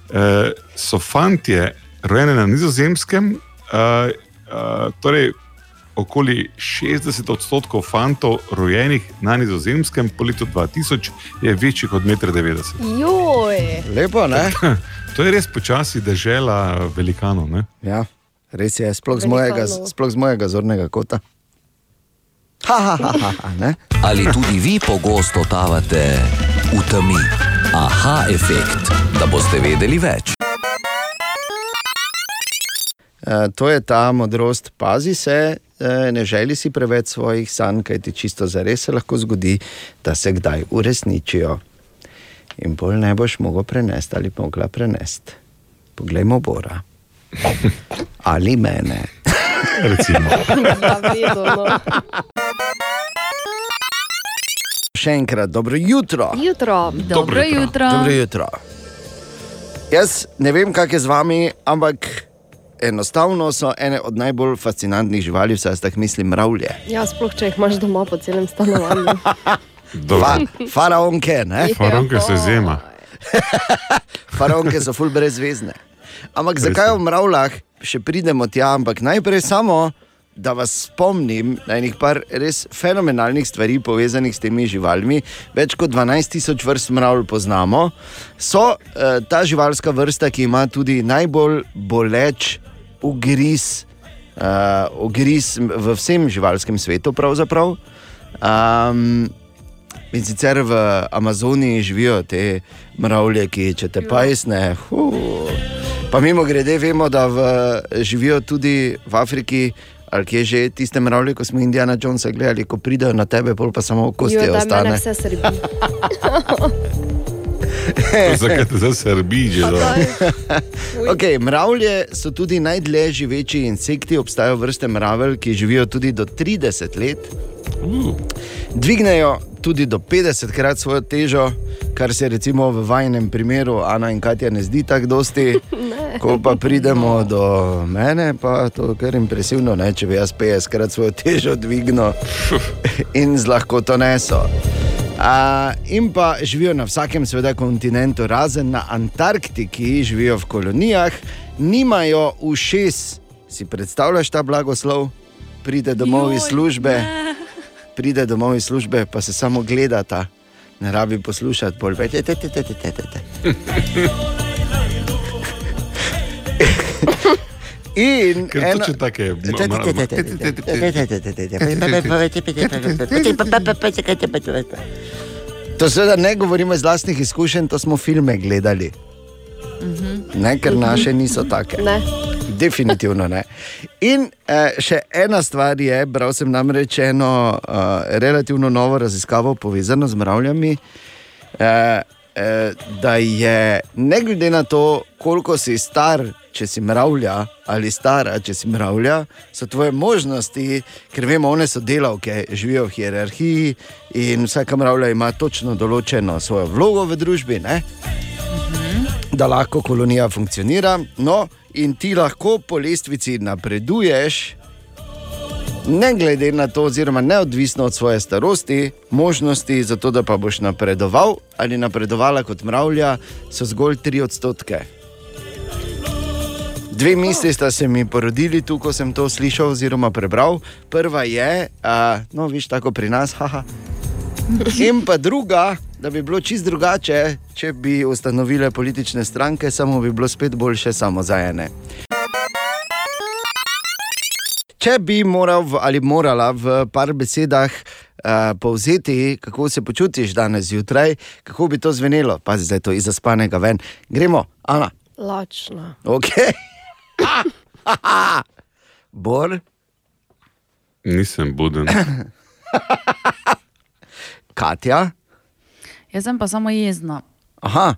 uh, so fantje rojeni na nizozemskem, uh, uh, torej okoli 60 odstotkov fantov rojenih na nizozemskem po letu 2000 je večjih od 1,90 m. Joj. Lepo, ne? <laughs> To je res počasi dežela velikanov. Ne? Ja, res je, sploh z mojega, sploh z mojega zornega kota. Ha, ha, ha, ha, ha, ne? Ali tudi vi pogosto totavate v temi? Aha, efekt, da boste vedeli več. Eh, To je ta modrost, pazi se, eh, ne želi si preveč svojih sanj, kaj ti čisto zares se lahko zgodi, da se kdaj uresničijo. In bolj ne boš mogel prenesti ali mogla prenesti. Poglejmo Bora. <laughs> Ali mene. Recimo. <laughs> Še enkrat, dobro jutro. Jutro. Dobro jutro. Dobro jutro. Jaz ne vem, kako je z vami, ampak enostavno so ene od najbolj fascinantnih živali, vsaj jaz tako mislim, mravlje. Ja, sploh če jih imaš doma po celem stanovanju. <laughs> Fa, faraonke, ne? Faraonke so izjema. <laughs> Faraonke so ful brezvezne. Ampak zakaj o mravljah še pridemo tja? Ampak najprej samo, da vas spomnim na enih par res fenomenalnih stvari povezanih s temi živalmi. Več kot 12 tisoč vrst mravlj poznamo. So uh, ta živalska vrsta, ki ima tudi najbolj boleč ugriz, uh, ugriz v vsem živalskem svetu. pravzaprav. Um, In sicer v Amazoniji živijo te mravlje, ki če te pajsne. Uh. Pa mimo grede, vemo, da v, živijo tudi v Afriki, ali kje že tiste mravlje, ko smo Indiana Jonesa gledali, ko pridejo na tebe, pol pa samo kosti Jo, ostane. mene vse srbi. Zakaj te zdaj srbi že? da? <laughs> Okay, mravlje so tudi najdlje živeči insekti, obstajajo vrste mravelj, ki živijo tudi do 30 let. Dvignejo tudi do 50 krat svojo težo, kar se recimo v vajnem primeru Ana in Katja ne zdi tako dosti. <laughs> Ko pa pridemo do mene, pa je to kar impresivno, ne? če bi jaz 50 krat svojo težo dvignil <laughs> in z lahkoto neso. A, in pa živijo na vsakem seveda kontinentu, razen na Antarktiki, živijo v kolonijah, nimajo ušes. Si predstavljaš ta blagoslov? Pride domov iz službe, pride domov iz službe, pa se samo gledata, ne rabi poslušati, bolj več. In Ker eno- točno take ma- To seveda ne govorimo iz vlastnih izkušenj, to smo filme gledali. Ne, ker naše niso take. Ne. Definitivno ne. In eh, še ena stvar je, bral sem namreč eno eh, relativno novo raziskavo povezano z mravljami. Eh, eh, da je ne glede na to, koliko si star, če si mravlja ali stara, če si mravlja, so tvoje možnosti, ker vemo, one so delavke, živijo v hierarhiji in vsaka mravlja ima točno določeno svojo vlogo v družbi. Ne? Da lahko kolonija funkcionira. No, in ti lahko po lestvici napreduješ, ne glede na to, oziroma neodvisno od svoje starosti, možnosti za to, da pa boš napredoval ali napredovala kot mravlja, so zgolj 3 odstotke. Dve misli sta se mi porodili tu, ko sem to slišal oziroma prebral. Prva je, uh, no, viš, tako pri nas, haha. In pa druga, da bi bilo čist drugače, če bi ustanovile politične stranke, samo bi bilo spet boljše samo za ene. Če bi moral v, ali morala v par besedah uh, povzeti, kako se počutiš danes zjutraj, kako bi to zvenelo, pa zdaj to iz zaspanega ven. Gremo, Ana. Lačna. Ok. <laughs> Bor, Nisem buden. <laughs> Katja. Jaz sem pa samo jezna. Aha.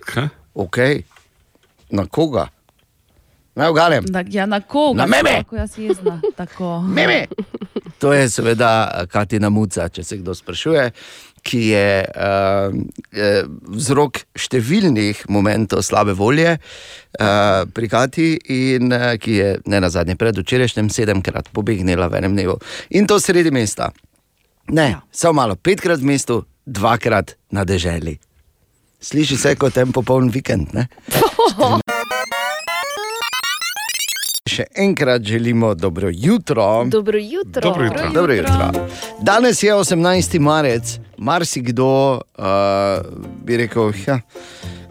Kaj? Ok. Na koga? Naj ugalem. Da, ja, na koga? Na meme! Tako jaz jezna. Tako. <laughs> Meme! To je seveda Katina Muca, če se kdo sprašuje, ki je uh, vzrok številnih momentov slabe volje uh, pri Kati in uh, ki je ne na zadnje predvčerajšnjem sedemkrat pobegnila v enem dnevu. In to sredi mesta. Ne, ja. samo malo, petkrat v mestu, dvakrat na deželi. Sliši se kot en popoln vikend. Ne? <laughs> Še enkrat želimo dobro jutro. Dobro jutro. Dobro jutro. Dobro jutro. Danes je 18. marec, marsikdo uh, bi rekel, ja,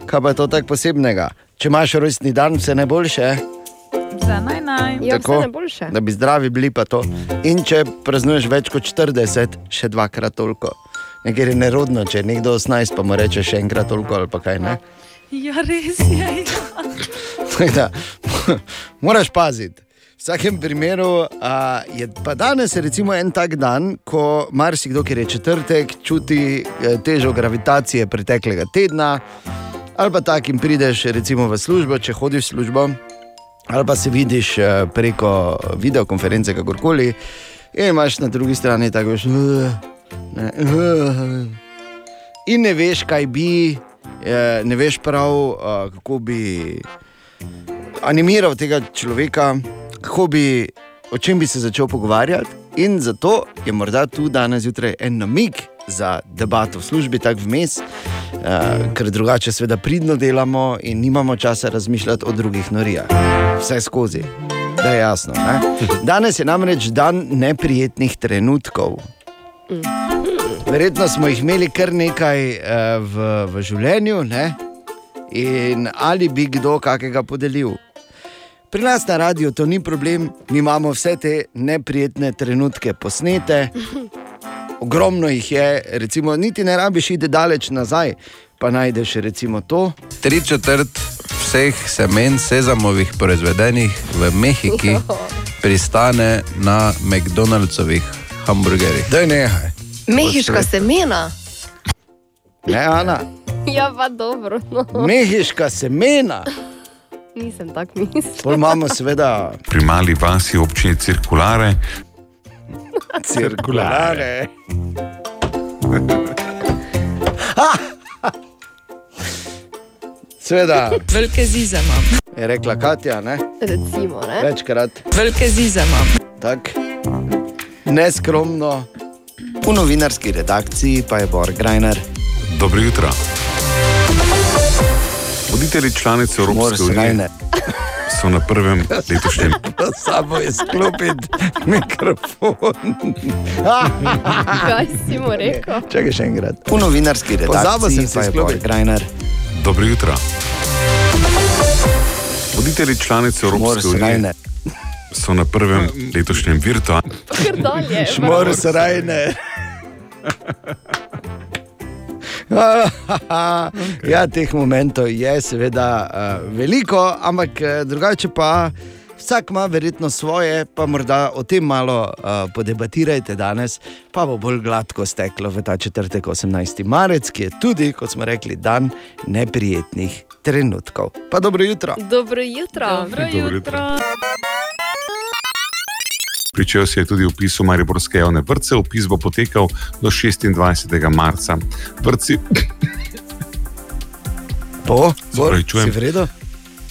kaj pa je to tako posebnega. Če imaš rojstni dan, vse najboljše. Za naj naj. Tako, da bi zdravi bili pa to. In če praznuješ več kot 40, še dvakrat toliko. Nekaj je nerodno, če je nekdo 18, pa mu reče še enkrat toliko ali pa kaj ne. Ja, res je. Ja. <laughs> Da, <laughs> moraš paziti. V vsakem primeru a, je pa danes recimo en tak dan, ko marsikdo, ki je četrtek, čuti eh, težo gravitacije preteklega tedna, ali pa tak in prideš recimo v službo, če hodiš v službo, ali pa se vidiš eh, preko videokonference, kakorkoli, in imaš na drugi strani tako že. Ne, in ne veš, kaj bi, eh, ne veš prav, eh, kako bi animiral tega človeka, kako bi, o čem bi se začel pogovarjati. In zato je morda tu danes zjutraj en namig za debato v službi, tako vmes, uh, ker drugače, seveda, pridno delamo in nimamo časa razmišljati o drugih norijah. Vse skozi, da je jasno. Ne? <laughs> Danes je namreč dan neprijetnih trenutkov. Verjetno smo jih imeli kar nekaj uh, v, v življenju, ne? in ali bi kdo kakega podelil. Pri nas na radiju to ni problem, mi imamo vse te neprijetne trenutke posnete. <laughs> Ogromno jih je, recimo, niti ne rabiš iti daleč nazaj, pa najdeš recimo to. Tri četrt vseh semen sezamovih proizvedenih v Mehiki <laughs> pristane na McDonald'sovih hamburgerjih. Da je nehaj. Mehiška semena. Ne, Ana, Ja, pa dobro. No. mehiška semena. Nisem tako mislil. Pol imamo seveda Pri mali vasi občini cirkulare. Cirkulare. Sveda, <laughs> Velike zize imam. je rekla Katja, ne? Recimo, ne? večkrat. Velike zize imam. Tak. Neskromno. V novinarski redakciji pa je Bor Grajner. Dobro jutro. Voditelji članice Evropske unije Grajner. So na prvem letošnjem <laughs> Samo je sklopiti mikrofon. Kaj si mu rekel? <laughs> Čakaj še enkrat. V novinarski Pozabil redakciji sem se izklopiti. Grajner. Dobro jutro. Voditelji članice Evropske unije so na prvem letošnjem virtualnem Kar dalje. Šmor Srajne. <laughs> <laughs> ja, teh momentov je seveda uh, veliko, ampak uh, drugače pa vsak ima verjetno svoje, pa morda o tem malo uh, podebatirajte danes, pa bo bolj gladko steklo v ta četrtek, 18. marec, ki je tudi, kot smo rekli, dan neprijetnih trenutkov. Pa dobro jutro. Dobro jutro. Dobro Dobro jutro. Pričel se je tudi upis v Mariborske javne vrtce, upis bo potekal do 26. marca. Vrtci. <coughs> Bo, Zapravičujem. si v redu?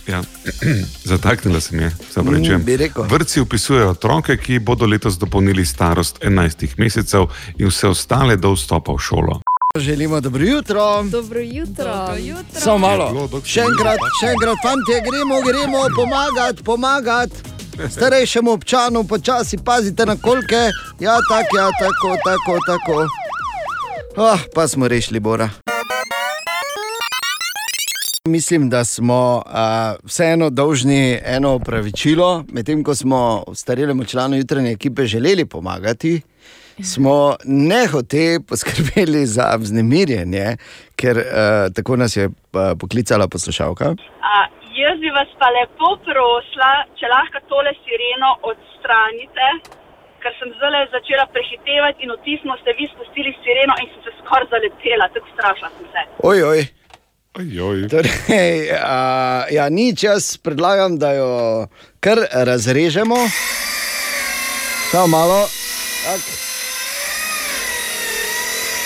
Ja. <clears throat> Zataknila se mi je, se pravi. Mm. Vrtci upisujejo otroke, ki bodo letos dopolnili starost 11 mesecev in vse ostale do vstopa v šolo. Želimo dobro jutro. Dobro jutro. Dobro jutro. Samo malo. Še enkrat, še enkrat, fanti, gremo, gremo pomagati, pomagati. Starejšemu občanu počasi pazite na kolke. Ja, tako, ja, tako, tako, tako. Oh, pa smo rešili Bora. Mislim, da smo uh, vseeno dolžni eno opravičilo, medtem ko smo starelemu članu jutranje ekipe želeli pomagati, smo nehote poskrbeli za vznemirjenje, ker uh, tako nas je uh, poklicala poslušalka. A, jaz bi vas pa lepo prosila, če lahko tole sireno odstranite, ker sem zdaj začela prehitevati in otisno ste vi spustili sireno in sem se skoraj zaletela, tako strašna sem se. Oj, oj. Torej, a, ja, nič, jaz predlagam, da jo kar razrežemo. Samo malo. Tak.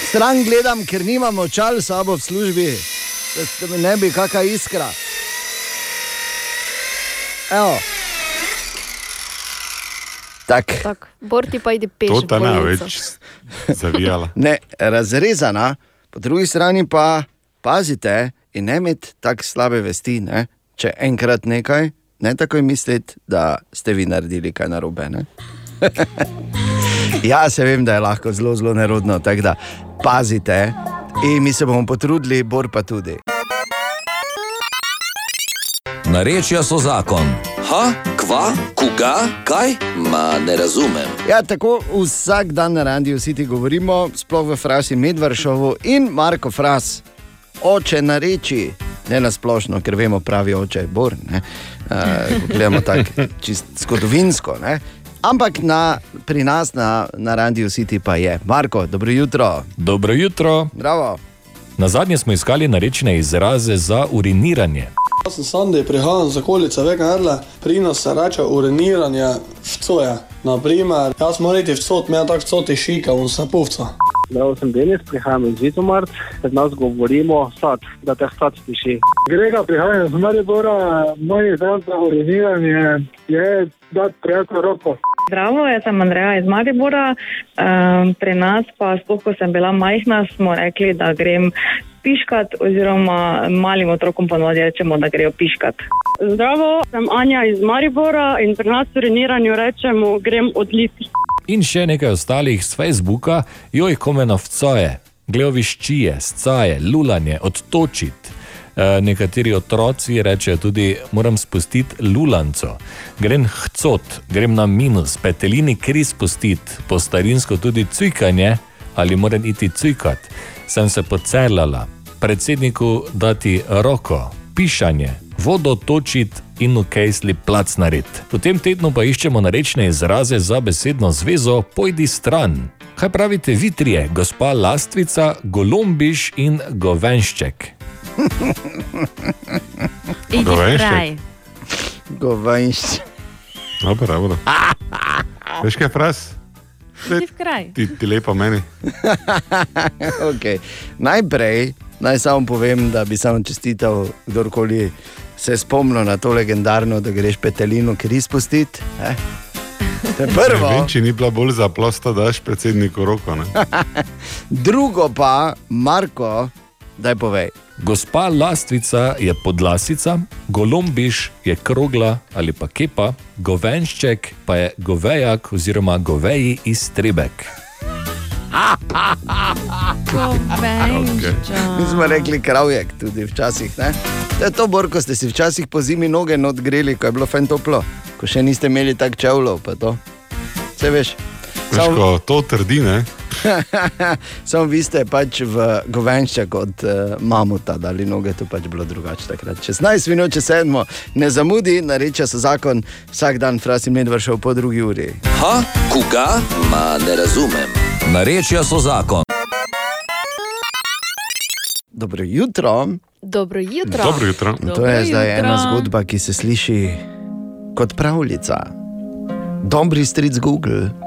Stran gledam, ker nimamo čal s sabo v službi, da, da mi ne bi kakšna iskra. Evo. Tak. Tak, Bor ti pa idi peš. To ta ne več <laughs> zavijala. Ne, razrezana, po drugi strani pa pazite in ne imeti tako slabe vesti. Ne? Če enkrat nekaj, ne takoj misliti, da ste vi naredili kaj narobe. ne. <laughs> ja, se vem, da je lahko zelo, zelo nerodno, tako da pazite in mi se bomo potrudili, bor pa tudi. Narečja so zakon. Ha, kva, koga, kaj? Ma ne razumem. Ja, tako vsak dan na radiju vsi ti govorimo, sploh v Frasi Medvršovu in Marko Fras, oče na reči, ne na splošno, ker vemo, pravi oče je Bor. Ne? Uh, gledamo tako čist zgodovinsko. Ne? Ampak na, pri nas na, na radiju City pa je. Marko, dobro jutro. Dobro jutro. Bravo. Na zadnje smo iskali narečne izraze za uriniranje. Jaz sem Sandi, prihajam z okolice Vega Erle, pri nas se reče uriniranje vcoja. Naprimer, jaz moram iti vcot, me tako vcoti šika, on se puvca. Jaz sem Denis, prihajam iz Vitomart, pred nas govorimo sad, da te sad tiši. Grega prihaja iz Maribora, moj izraz za uriniranje je dati prijatelj roko. Zdravo, jaz sem Andreja iz Maribora. Um, pri nas, pa sploh, ko sem bila majhna, smo rekli, da grem piškat, oziroma malim otrokom ponovadi rečemo, da grejo piškat. Zdravo, sem Anja iz Maribora in pri nas v treniranju rečemo, grem odliti. In še nekaj ostalih z Facebooka, joj komeno vcoje, gleoviščije, scaje, lulanje, odtočiti. E, nekateri otroci rečejo tudi, moram spustiti lulanco, grem hcot, grem na minus, petelini kri spustiti, po starinsko tudi cujkanje ali moram iti cujkat, sem se pocelala, predsedniku dati roko, pišanje, vodo točiti in v kejsli plac narediti. V tem tednu pa iščemo narečne izraze za besedno zvezo pojdi stran. Kaj pravite vi trije, gospa Lastvica, Golombiš in Govenšček? Kraj. Govenšček. Dobro, dobro. <laughs> Veš kaj, fras? Idi v kraj. Ti, ti lepo meni. <laughs> okay. Najprej naj samo povem, da bi samo čestital kdorkoli se je spomnil na to legendarno, da greš petelino kri spustiti. Eh? To je prvo. Ne vem, če ni bila bolj za plosta, daš predsedniku roko. Ne? <laughs> Drugo pa, Marko, daj povej. Gospa Lastvica je podlasica, golombiš je krogla ali pa kepa, govenšček pa je govejak oziroma goveji iztrebek. <laughs> Mi smo rekli kravjek tudi včasih. Ne? To je to, bor, ko ste si včasih po zimi noge odgreli, ko je bilo fajn toplo, ko še niste imeli tako čevljev. pa to. Vse veš. Veš, ko to trdi, ne? <laughs> Samo vi ste pač v govenšček od uh, mamuta, dali noge, to pač bilo drugače takrat. 16 minut, če sedmo, ne zamudi, nareče se zakon, vsak dan frasim ne vršil po drugi uri. Ha, koga? Ma ne razumem. Narečja so zakon. Dobro jutro. Dobro jutro. Dobro jutro. To je zdaj ena zgodba, ki se sliši kot pravljica. Dobri stric Google.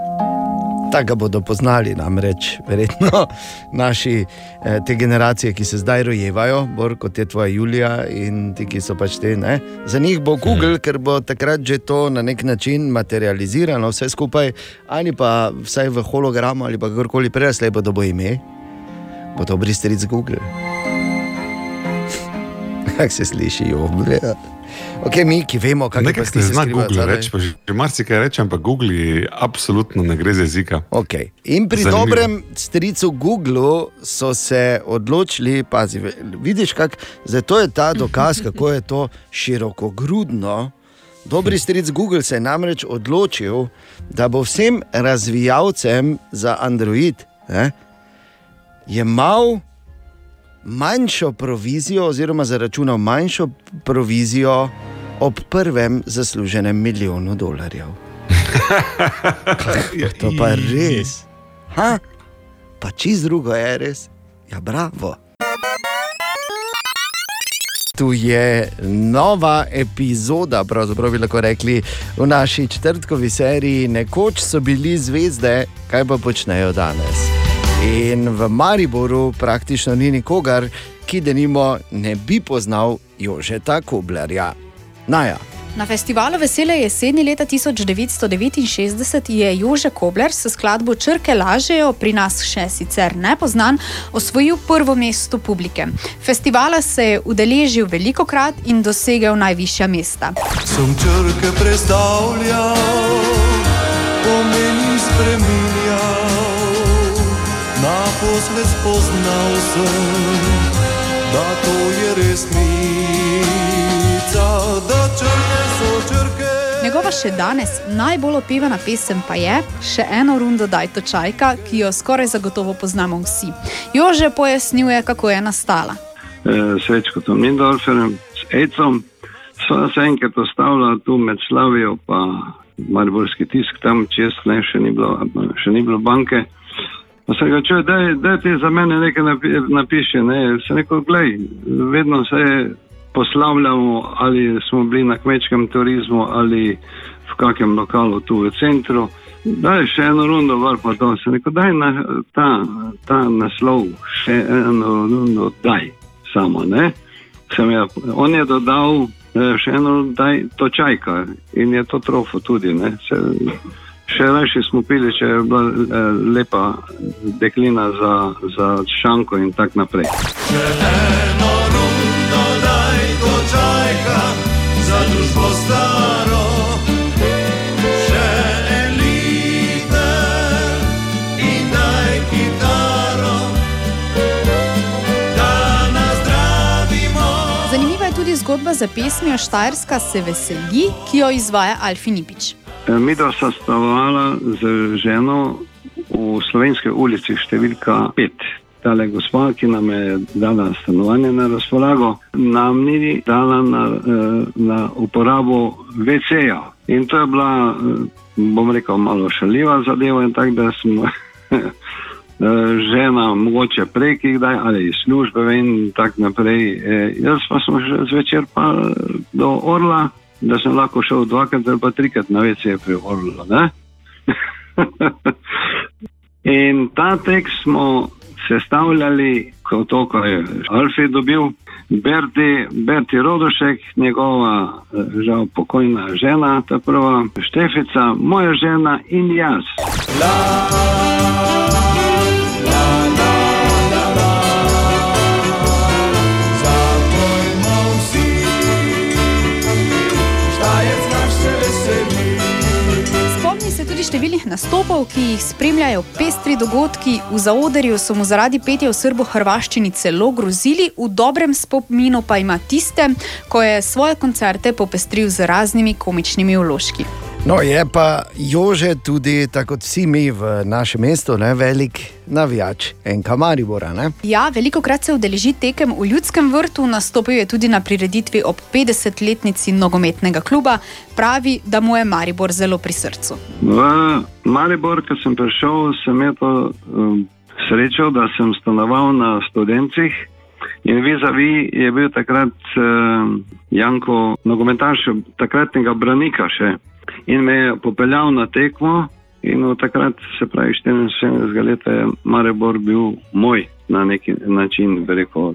Tako ga bodo poznali, namreč, verjetno <laughs> naši eh, te generacije, ki se zdaj rojevajo, bolj kot je tvoja Julija in ti, ki so pač te. Ne? Za njih bo Google, ker bo takrat že to na nek način materializirano, vse skupaj, ali pa vsaj v hologramu, ali pa kakorkoli prej, slej bo, da bo ime, bo dobri stric Google. <laughs> Kako se sliši, oblje. Ok, mi, ki vemo, kaj Nekaj se zna Google reči, pa že marsikaj reče, ampak Google absolutno ne gre z jezika. Okay. In pri Zanimivo. Dobrem stricu Google so se odločili, pazi, vidiš, kak, zdaj to je ta dokaz, kako je to širokogrudno. Dobri stric Google se je namreč odločil, da bo vsem razvijalcem za Android ne, jemal manjšo provizijo, oziroma zaračunal manjšo provizijo ob prvem zasluženem milijonu dolarjev. Kako <laughs> to pa je res? Ha? Pa čist drugo je res. Ja, bravo. Tu je nova epizoda, pravzaprav bi lahko rekli, v naši četrtkovi seriji. Nekoč so bili zvezde, kaj pa počnejo danes. In v Mariboru praktično ni nikogar, ki denimo ne bi poznal Jožeta Koblarja. Naja. Na festivalu Vesele jeseni leta 1969 je Jože Kobler s skladbo Črke lažejo, pri nas še sicer nepoznan, osvojil prvo mesto publike. Festivala se je udeležil veliko krat in dosegel najvišja mesta. Sem črke predstavljal, pomeni spremenjal. Naposled spoznal sem, da to je resnica, da črke so črke. Njegova še danes najbolj opevana pesem pa je Še eno rundo daj to čajka, ki jo skoraj zagotovo poznamo vsi. Jože pojasnjuje, kako je nastala. eh, Svečkotom Mindorferjem, s Ecom. Sva se enkrat ostavila tu med Slavijo pa Mariborski tisk, tam čez ne, še ni bilo, še ni bilo banke. Pa se ga čuje, da je ti za mene nekaj napi, napiše. Ne. Se neko, glej, vedno se poslavljamo, ali smo bili na kmečkem turizmu ali v kakem lokalu tu v centru. Daj še eno rundo, var pa to. Se neko, daj na, ta, ta naslov, še eno rundo, daj samo, ne. Sem ja, on je dodal eh, še eno, daj to čajka in je to trofo tudi, ne. Se, še raje smo pili, če je bila eh, lepa deklina za, za šanko in tako naprej. Eno rundo daj to čajka za družbo staro. Še. Zanimiva je tudi zgodba za pesmijo Štajerska se veseli, ki jo izvaja Alfi Nipič. Mi dva sta stanovala z ženo v slovenski ulici številka 5. Tale gospa, ki nam je dala stanovanje na razpolago, nam ni dala na, eh, na uporabo WC-ja. In to je bila, eh, bom rekel, malo šaljiva zadeva, in tako da smo <laughs> žena, mogoče prej, kdaj, ali iz službe in tako naprej. Eh, Jaz pa sem že zvečer pa do Orla, da sem lahko šel dvakrat ali pa trikrat na WC pri Orlu. In ta tekst smo sestavljali, kot to, ko je Alfi dobil, Berti, Berti Rodošek, njegova eh, žal pokojna žena, ta prva Štefica, moja žena in jaz. Zapojmo številnih nastopov, ki jih spremljajo pestri dogodki. V zaodrju so mu zaradi petja v srbo-hrvaščini celo grozili, v dobrem spominu pa ima tiste, ko je svoje koncerte popestril z raznimi komičnimi vložki. No, je pa Jože tudi, tako kot vsi mi v našem mestu, ne, velik navijač enka Maribora. Ne? Ja, veliko krat se udeleži tekem v ljudskem vrtu, nastopil je tudi na prireditvi ob 50-letnici nogometnega kluba. Pravi, da mu je Maribor zelo pri srcu. V Maribor, ko sem prišel, sem imel um, srečo, da sem stanoval na študencih. In vizavi je bil takrat um, Janko, nogometaš, takratnega branika še. In me je popeljal na tekmo, in od takrat, se pravi, 74 let je Maribor bil moj na neki način, bi rekel.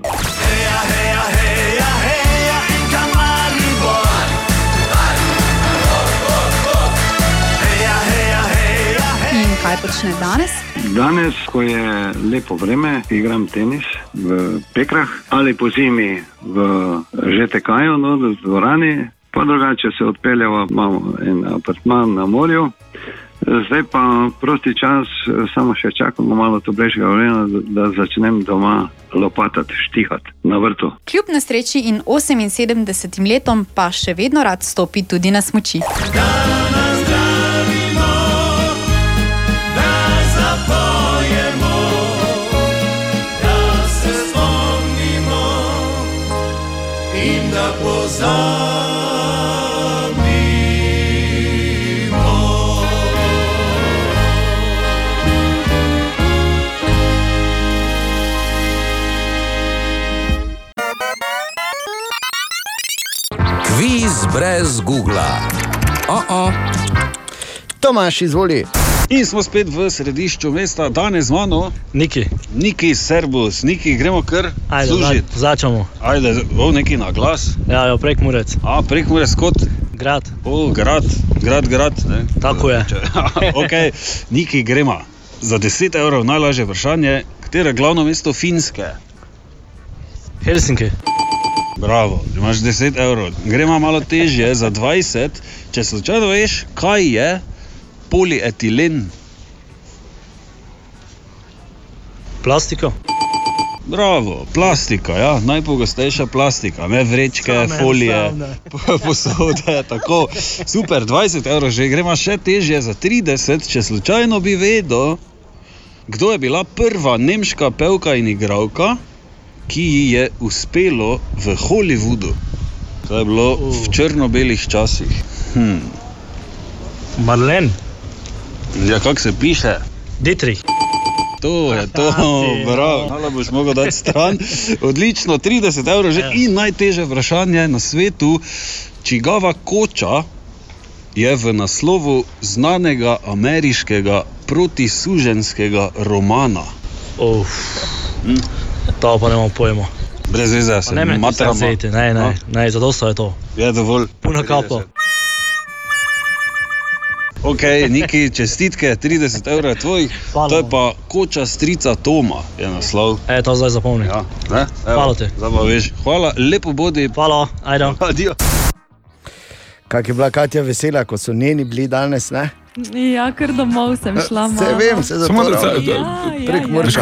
In kaj počne danes? Danes, ko je lepo vreme, igram tenis v Pekrah ali po zimi v ŽTK-ju, no, v dvorani, pa drugače se odpeljava, imamo en apartman na morju. Zdaj pa prosti čas, samo še čakamo malo toplejšega vremena, da- začnem doma lopatati, štihati na vrtu. Kljub nesreči in 78 letom pa še vedno rad stopi tudi na smoči. zapojemo, da se spomnimo in da pozabimo. Brez Google. Oh -oh. Tomaš, izvoli. In smo spet v središču mesta, danes z mano, Niki. Niki, Servus, Niki, gremo kar služiti. za- začnemo. Ajde, o neki na glas. Ja, jo, prek Murec. A, prek Murec kot? Grad. O, grad, grad, grad. Ne? Tako je. <laughs> ok, Niki, gremo. Za 10 evrov najlažje vprašanje, katero je glavno mesto Finske? Helsinki. Bravo, imaš 10 evrov. Gremo malo težje, za 20, če slučajno veš, kaj je polietilen. Plastiko. Bravo, plastika, ja, najpogostejša plastika, ne vrečke, Same, folije, <laughs> posode, tako. Super, 20 evrov že, gremo še težje za 30, če slučajno bi vedel, kdo je bila prva nemška pevka in igralka, ki ji je uspelo v Hollywoodu. To je bilo v črno-belih časih. Hm. Marlen. Ja, kako se piše? Dietrich. To je to, bravo. Malo boš mogel dati stran. Odlično, 30 evrov že. In najtežje vprašanje na svetu, čigava koča je v naslovu znanega ameriškega protisuženskega romana. Uf, to pa ne imamo pojma. Brez veze, Pa se ne me materamo. zeti, ne, ne, ne, zato je to. Je dovolj. Puno kapo. Ok, neki čestitke, 30 evrov je tvojih, to je pa koča strica Toma, je naslov. E, to zdaj zapomni. Ja, ne? Evo, Hvala ti. Veš. Hvala, lepo bodi. Hvala, ajde. Adijo. Kak je bila Katja vesela, ko so njeni bili danes? Ne? Ja, ker domov sem šla. Se mama. vem, se Samo da, zato da, Ja, prek ja. Veš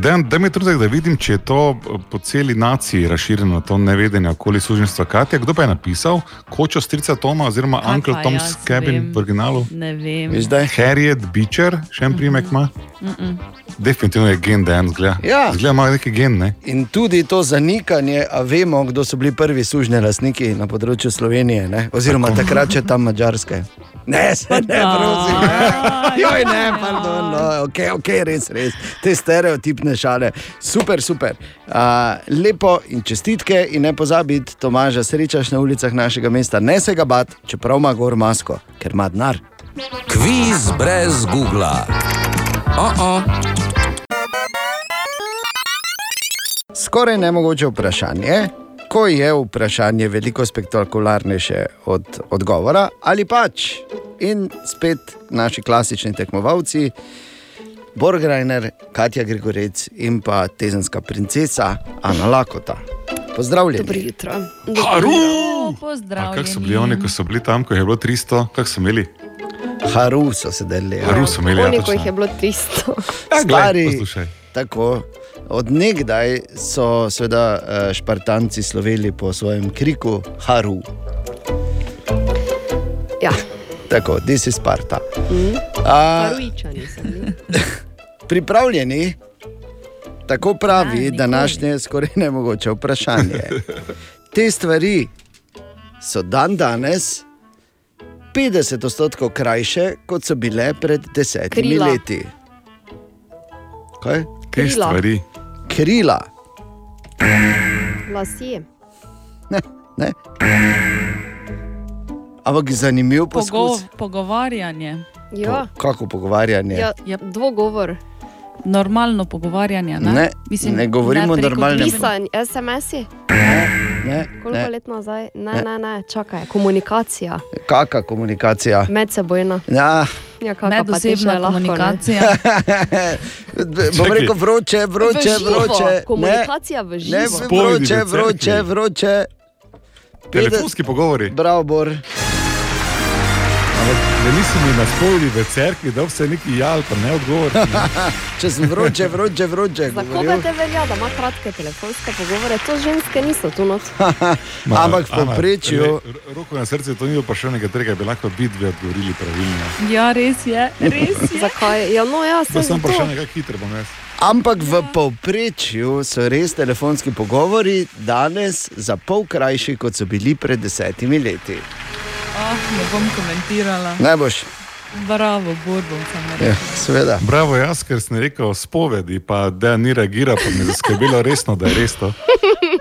Dejan, Daj mi trenutek, da vidim, če je to eh, po celi naciji razširjeno, to nevedenje okoli suženstva Katja. Kdo pa je napisal? Kočo strica Toma oziroma Kaj Uncle pa Tom's jaz Cabin vem. v originalu? Ne vem. Harriet Beecher, še en primek ima. Mm-mm. Definitivno je gen, da je en zgleda. Ja. Zgleda ima neki gen, ne? In tudi to zanikanje, a vemo, kdo so bili prvi sužne lastniki na področju Slovenije, ne? oziroma Tako. takrat še tam Mačarske. Ne, se ne, prosim. ne. Joj, ne, pardon, no, ok, ok, res, res. Te stereotipne šale. Super, super. Uh, lepo in čestitke, in ne pozabiti, Tomaža, srečaš na ulicah našega mesta, ne se ga bat, čeprav ima gor masko, ker ima denar. Kviz brez Google. Oh -oh. Skoraj nemogoče vprašanje, ko je vprašanje veliko spektakularnejše od odgovora, ali pač. In spet naši klasični tekmovalci, Borgrajner, Katja Grigorec in pa tezenska princesa Ana Lakota. Pozdravljeni. Dobro jutro. A Kako so bili oni, ko so bili tam, ko je bilo 300, kako so imeli? Haru so sedeli. Haru so imeli, ja, Oni, ko točno. jih je bilo 300. Ja, Stari, poslušaj. tako. Od nekdaj so seveda eh, Špartanci sloveli po svojem kriku Haru. Ja. Tako, this is Sparta. Mm. A, Paruičani so bili. <laughs> pripravljeni? Tako pravi današnje skoraj nemogoče vprašanje. Te stvari so dan danes 50 odstotkov krajše, kot so bile pred desetimi Krila. leti. Kaj? Te stvari. Krila. Lasje. Ne? Ampak zanimiv Pogo, poskus. pogovarjanje. Ja. Kako pogovarjanje? Ja, ja, dvogovor. Normalno pogovarjanje. Ne, Ne, ne govorimo preko normalnem Pisanje, SMS-i. Ne, Koliko ne. let nazaj? Ne, Ne. ne, ne, čakaj. Komunikacija. Kakšna komunikacija? Medsebojna. Ja. Ja, Medosebna komunikacija. <laughs> Bom rekel vroče, vroče, vroče. Ne, Komunikacija v živo. ne vroče, vroče, vroče. Telefonski pogovori. Bravo, Bor. Ampak da nisi mi na spovedi v cerkvi, da vse neki jal, pa ne odgovor. <laughs> Če sem vroče, vroče, vroče. Za koga govoril. te velja, da ima kratke telefonske pogovore? To ženske niso tu. <laughs> Ma, Ampak v Ana, povprečju- le, r- Roko na srce, to ni vprašanje, katerega bi lahko vidve odgovorili pravilno. Ja, res je. Res je. Zakaj? Ja, no, ja, sem samo zato. vprašanje, kako hitro bom jaz. Ampak v povprečju so res telefonski pogovori danes za pol krajši, kot so bili pred desetimi leti. Oh, ne bom komentirala. Ne boš? Bravo, Borbo. Ja, seveda. Bravo, jaz, ker sem rekel spovedi, pa da ni reagiral, pa mi je zaskrbelo resno, da je res to.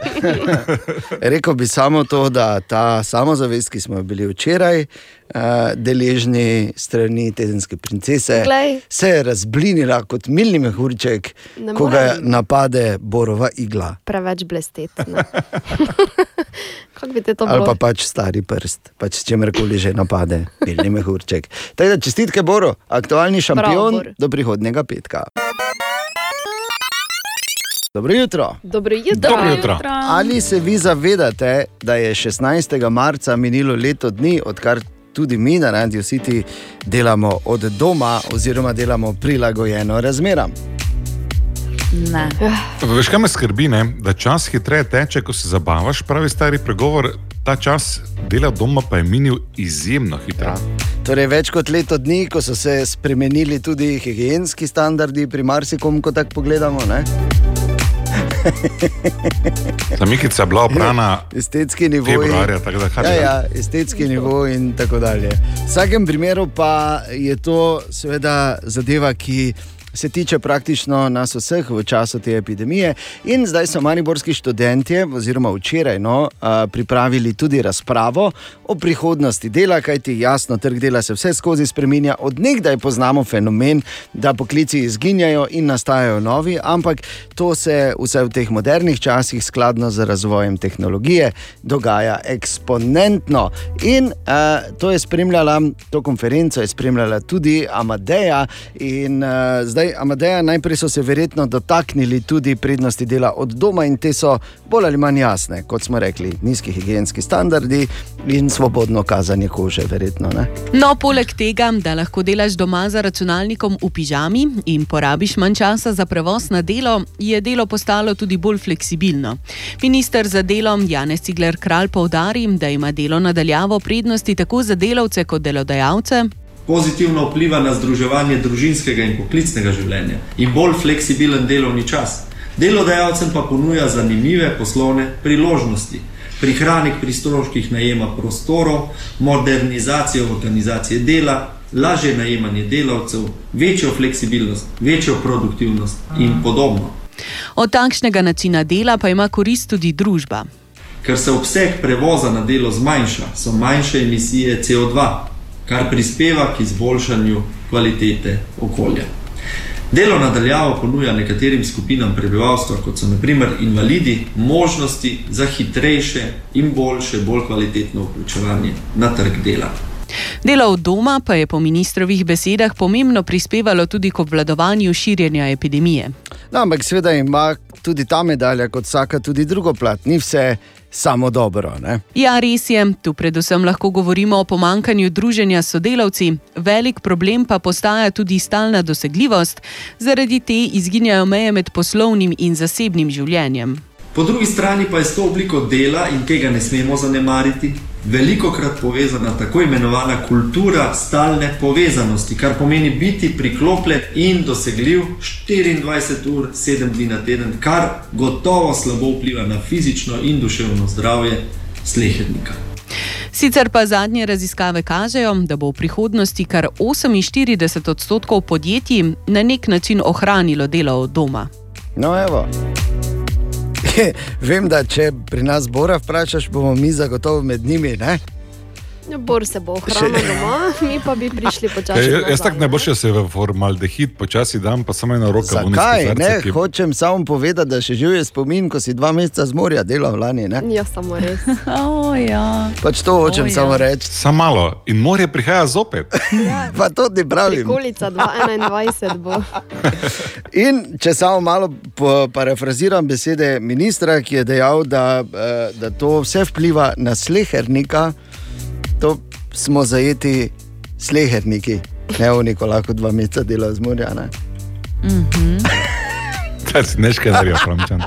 <laughs> Rekel bi samo to, da ta samozavest, ki smo jo bili včeraj uh, deležni strani tedenske princese, Glej. se je razblinila kot milni mehurček, ko ga napade borova igla. Preveč blestet. ne. <laughs> Kako bi te to Ali pa pač stari prst, pač s čemerkoli že napade, milni mehurček. Tako da čestitke Boru, aktualni šampion Bor. do prihodnega petka. Dobro jutro. Dobro jutro. Dobro jutro. Ali se vi zavedate, da je 16. marca minilo leto dni, odkar tudi mi na Radio City delamo od doma, oziroma delamo prilagojeno razmeram? Ne. Veš, kaj me skrbi, ne? da čas hitreje teče, ko se zabavaš, pravi stari pregovor. Ta čas dela doma pa je minil izjemno hitro. Torej, več kot leto dni, ko so se spremenili tudi higijenski standardi pri marsikom, ko tako pogledamo. Ne? <laughs> Samikica je bila obrana Estetski nivo. februarja, tako da Ja, ja, estetski nivo in tako dalje. V vsakem primeru pa je to seveda zadeva, ki. Se tiče praktično nas vseh v času te epidemije, in zdaj so mariborski študenti, oziroma včeraj, no, pripravili tudi razpravo o prihodnosti dela, kajti jasno, trg dela se vse skozi spremenja. Od nekdaj poznamo fenomen, da poklici izginjajo in nastajajo novi, ampak to se vse v teh modernih časih, skladno z razvojem tehnologije, dogaja eksponentno. In uh, to je spremljala, to konferenco je spremljala tudi Amadeja. In uh, zdaj, Amadeja, najprej so se verjetno dotaknili tudi prednosti dela od doma, in te so bolj ali manj jasne, kot smo rekli, nizki higijenski standardi in svobodno kazanje kože, verjetno. Ne? No, poleg tega, da lahko delaš doma za računalnikom v pižami in porabiš manj časa za prevoz na delo, je delo postalo tudi bolj fleksibilno. Minister za delo Janez Cigler Kralj poudari, da ima delo nadaljavo prednosti tako za delavce kot delodajalce. Pozitivno vpliva na združevanje družinskega in poklicnega življenja in bolj fleksibilen delovni čas. Delodajalcem pa ponuja zanimive poslovne priložnosti. Prihranek pri stroških najema prostorov, modernizacijo organizacije dela, lažje najemanje delavcev, večjo fleksibilnost, večjo produktivnost in podobno. Od takšnega načina dela pa ima korist tudi družba. Ker se obseg prevoza na delo zmanjša, so manjše emisije CO2, kar prispeva k izboljšanju kvalitete okolja. Delo nadaljavo ponuja nekaterim skupinam prebivalstva, kot so naprimer invalidi, možnosti za hitrejše in boljše, bolj kvalitetno vključevanje na trg dela. Delo od doma pa je po ministrovih besedah pomembno prispevalo tudi k obvladovanju širjenja epidemije. No, ampak seveda ima tudi ta medalja, kot vsaka, tudi drugo plat, ni vse samo dobro. Ne? Ja, res je, tu predvsem lahko govorimo o pomankanju druženja s sodelavci, velik problem pa postaja tudi stalna dosegljivost, zaradi te izginjajo meje med poslovnim in zasebnim življenjem. Po drugi strani pa je s to obliko dela, in tega ne smemo zanemariti, veliko krat povezana tako imenovana kultura stalne povezanosti, kar pomeni biti priklopljen in dosegljiv 24 ur, 7 dni na teden, kar gotovo slabo vpliva na fizično in duševno zdravje slehernika. Sicer pa zadnje raziskave kažejo, da bo v prihodnosti kar 48 odstotkov podjetij na nek način ohranilo delo od doma. No, evo. <laughs> Vem, da če pri nas Bora vprašaš, bomo mi zagotovo med njimi. Ne? Ja, Bor se bo ohranil doma, <laughs> mi pa bi prišli počasi. Ja, jaz tako najboljše se v formaldehid počasi dam, pa samo ena roka. v unisko Zakaj? srce, Ne, ki- hočem samo povedati, da še živi spomin, ko si dva meseca z morja delal lani. Ne? Ja, samo res. <laughs> Oh, ja. Pač to hočem O, oh, ja. samo reči. Samo malo in morje prihaja zopet. <laughs> Pa to ti pravim. Prikolica 2021 bo. In če samo malo parafraziram besede ministra, ki je dejal, da, eh, da to vse vpliva na slehernika, to smo zajeti sleherniki, ne oni, ko lahko dva meseca delajo z morja. Ne? <laughs> Kaj si neškaj naredil, Framčan?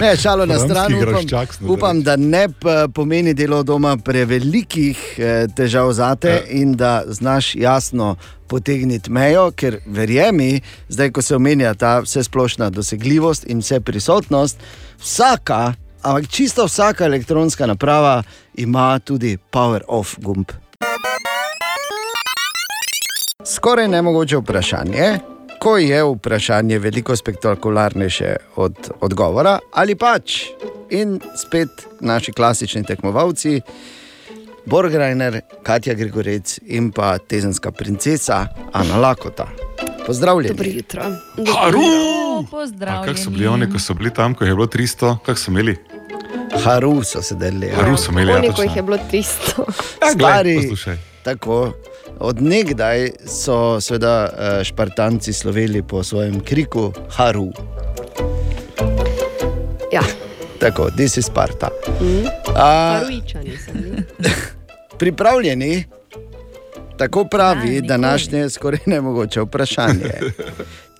Ne, šalo na stran. Upam, upam, da ne p- pomeni delo doma prevelikih eh, težav za te in da znaš jasno potegniti mejo, ker verjemi, zdaj ko se omenja ta vsesplošna dosegljivost in vse prisotnost, vsaka, ampak čisto vsaka elektronska naprava ima tudi power off gumb. Skoraj nemogoče vprašanje. Ko je vprašanje veliko spektakularnejše od odgovora, ali pač. In spet naši klasični tekmovalci, Borgrajner, Katja Grigorec in pa tezenska princesa Ana Lakota. Pozdravljeni. Dobro jutro. Haru! Pozdravljeni. Kako so bili oni, ko so bili tam, ko je bilo 300, kako so imeli? Haru so se delili. Haru so imeli, ja, Oni, ko točno. jih je bilo 300. Ja, <laughs> Stari, poslušaj. tako. Od nekdaj so seveda eh, Špartanci sloveli po svojem kriku Haru. Ja. Tako, this is Sparta. Mm. A, Haruičani so bili. <laughs> pripravljeni, tako pravi današnje skoraj nemogoče vprašanje.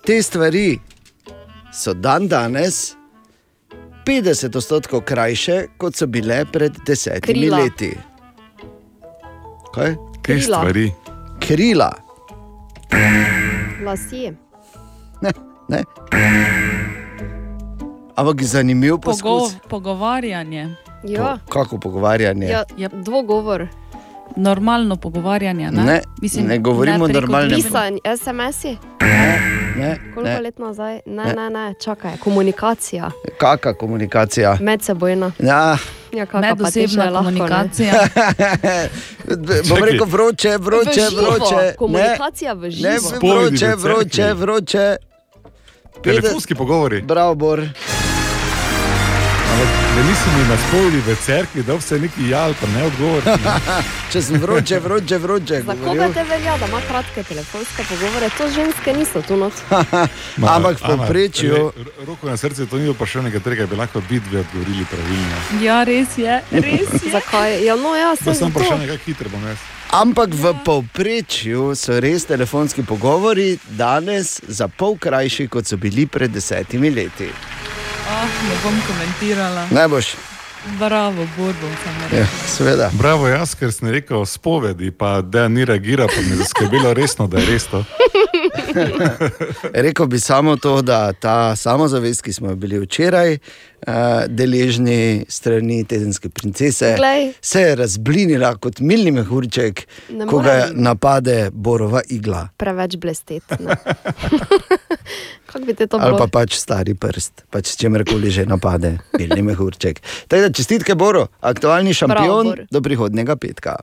Te stvari so dan danes 50 odstotkov krajše, kot so bile pred desetimi Krila. leti. Kaj? Kaj Krila. stvari? Krila. Lasje. Ne, ne. Ampak zanimiv Pogo poskus. pogovarjanje. Ja. Kako pogovarjanje? Ja, ja, dvogovor. Normalno pogovarjanje. Ne, Ne, ne govorimo preko normalnem družbenih- Pisanje, SMS-i. Ne, Koliko ne. let nazaj? Ne, Ne. ne, ne, čakaj. Komunikacija. Kakšna komunikacija? Medsebojna. Ja. Ja, Medosebna ne? komunikacija. <laughs> Bom rekel vroče, vroče, vroče. Ne, komunikacija v ne, živo. Spovedi vroče, vroče, vroče. Telefonski pogovori. Bravo, Bor. Ampak da nisi mi na spovedi v cerkvi, da vse neki jal, pa ne odgovori. <laughs> Če sem vroče, vroče, vroče. Za koga govoril. te velja, da ima kratke telefonske pogovore? To ženske niso tu. <laughs> Ma, Ampak v povprečju- Roko na srce, to ni vprašanje, katerega bi lahko vidvi odgovorili pravilno. Ja, res je. Res je. <laughs> Zakaj? Ja, no, ja, To sem samo zato. vprašanje, kako hitro bom jaz. Ampak v povprečju so res telefonski pogovori danes za pol krajši, kot so bili pred desetimi leti. Oh, ne bom komentirala. Ne boš? Bravo, Borbo, samo Ja, rekel. seveda. Bravo, jaz, ker sem rekel spovedi, pa da ni reagiral, pa me je zaskrbelo resno, da je res to. <laughs> Rekel bi samo to, da ta samozavest, ki smo jo bili včeraj uh, deležni strani tedenske princese, Glej. se je razblinila kot milni mehurček, Ne ko ga napade borova igla. Preveč blestet. ne. <laughs> Kako bi te to Ali pa pač stari prst, pač s čemerkoli že napade, milni mehurček. Tako da čestitke Boru, aktualni šampion Bor. do prihodnega petka.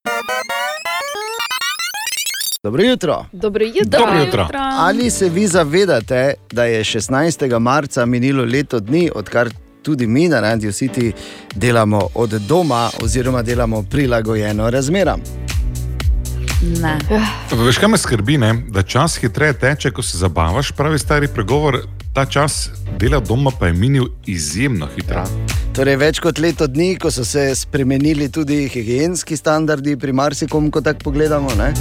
Dobro jutro. Dobro jutro. Dobro jutro. Ali se vi zavedate, da je 16. marca minilo leto dni, odkar tudi mi na Radio City delamo od doma, oziroma delamo prilagojeno razmeram? Ne. Veš, kaj me skrbi, ne? da čas hitreje teče, ko se zabavaš, pravi stari pregovor. Ta čas dela doma pa je minil izjemno hitro. Torej, več kot leto dni, ko so se spremenili tudi higijenski standardi pri marsikom, ko tako pogledamo. Ne?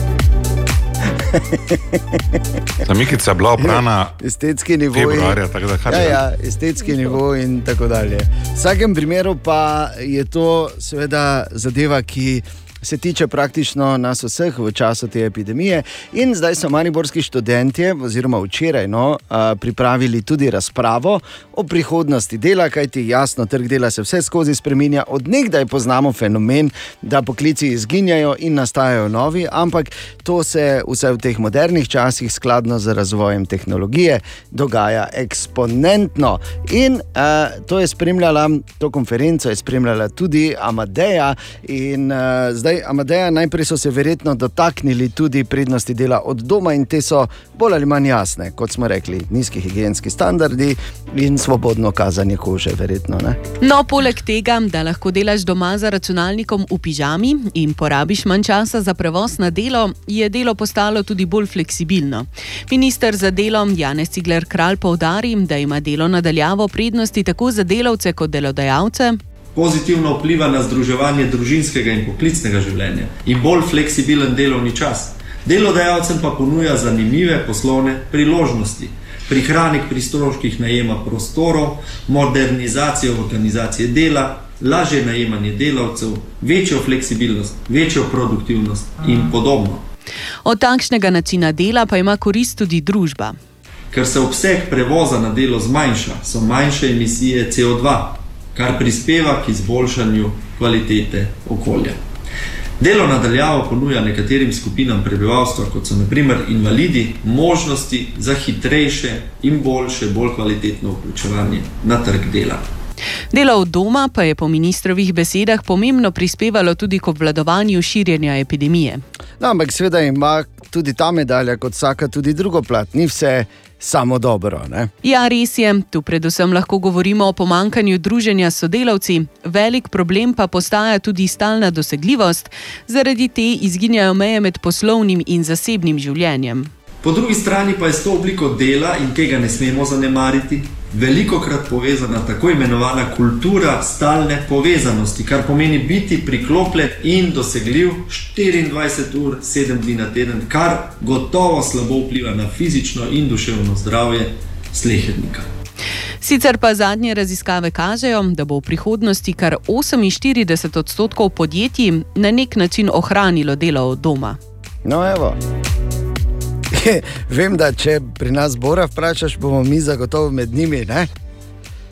Samikica je bila oprana estetski nivo. februarja, tako da ja, ja, estetski nivo in tako dalje. V vsakem primeru pa je to seveda zadeva, ki. Se tiče praktično nas vseh v času te epidemije, in zdaj so mariborski študenti, oziroma včeraj, no, pripravili tudi razpravo o prihodnosti dela, kajti jasno, trg dela se vse skozi spremenja. Odnegdaj poznamo fenomen, da poklici izginjajo in nastajajo novi, ampak to se vse v teh modernih časih, skladno z razvojem tehnologije, dogaja eksponentno. In a, to je spremljala, to konferenco je spremljala tudi Amadeja. In a, zdaj, Amadeja, najprej so se verjetno dotaknili tudi prednosti dela od doma, in te so bolj ali manj jasne, kot smo rekli, nizki higijenski standardi in svobodno kazanje kože, verjetno. Ne? No, poleg tega, da lahko delaš doma za računalnikom v pižami in porabiš manj časa za prevoz na delo, je delo postalo tudi bolj fleksibilno. Minister za delo Janez Cigler Kralj poudari, da ima delo nadaljavo prednosti tako za delavce kot delodajalce. Pozitivno vpliva na združevanje družinskega in poklicnega življenja in bolj fleksibilen delovni čas. Delodajalcem pa ponuja zanimive poslovne priložnosti. Prihranek pri stroških najema prostorov, modernizacijo organizacije dela, lažje najemanje delavcev, večjo fleksibilnost, večjo produktivnost in podobno. Od takšnega načina dela pa ima korist tudi družba. Ker se obseg prevoza na delo zmanjša, so manjše emisije CO2, kar prispeva k izboljšanju kvalitete okolja. Delo nadaljavo ponuja nekaterim skupinam prebivalstva, kot so naprimer invalidi, možnosti za hitrejše in boljše, bolj kvalitetno vključevanje na trg dela. Delo od doma pa je po ministrovih besedah pomembno prispevalo tudi k obvladovanju širjenja epidemije. No, ampak seveda ima tudi ta medalja, kot vsaka, tudi drugo plat. Ni vse samo dobro. Ne? Ja, res je, tu predvsem lahko govorimo o pomankanju druženja s sodelavci, velik problem pa postaja tudi stalna dosegljivost, zaradi te izginjajo meje med poslovnim in zasebnim življenjem. Po drugi strani pa je s to obliko dela, in tega ne smemo zanemariti, veliko krat povezana tako imenovana kultura stalne povezanosti, kar pomeni biti priklopljen in dosegljiv 24 ur, 7 dni na teden, kar gotovo slabo vpliva na fizično in duševno zdravje slehernika. Sicer pa zadnje raziskave kažejo, da bo v prihodnosti kar 48 odstotkov podjetij na nek način ohranilo delo od doma. No, evo. <laughs> Vem, da če pri nas Bora vprašaš, bomo mi zagotovo med njimi. Ne?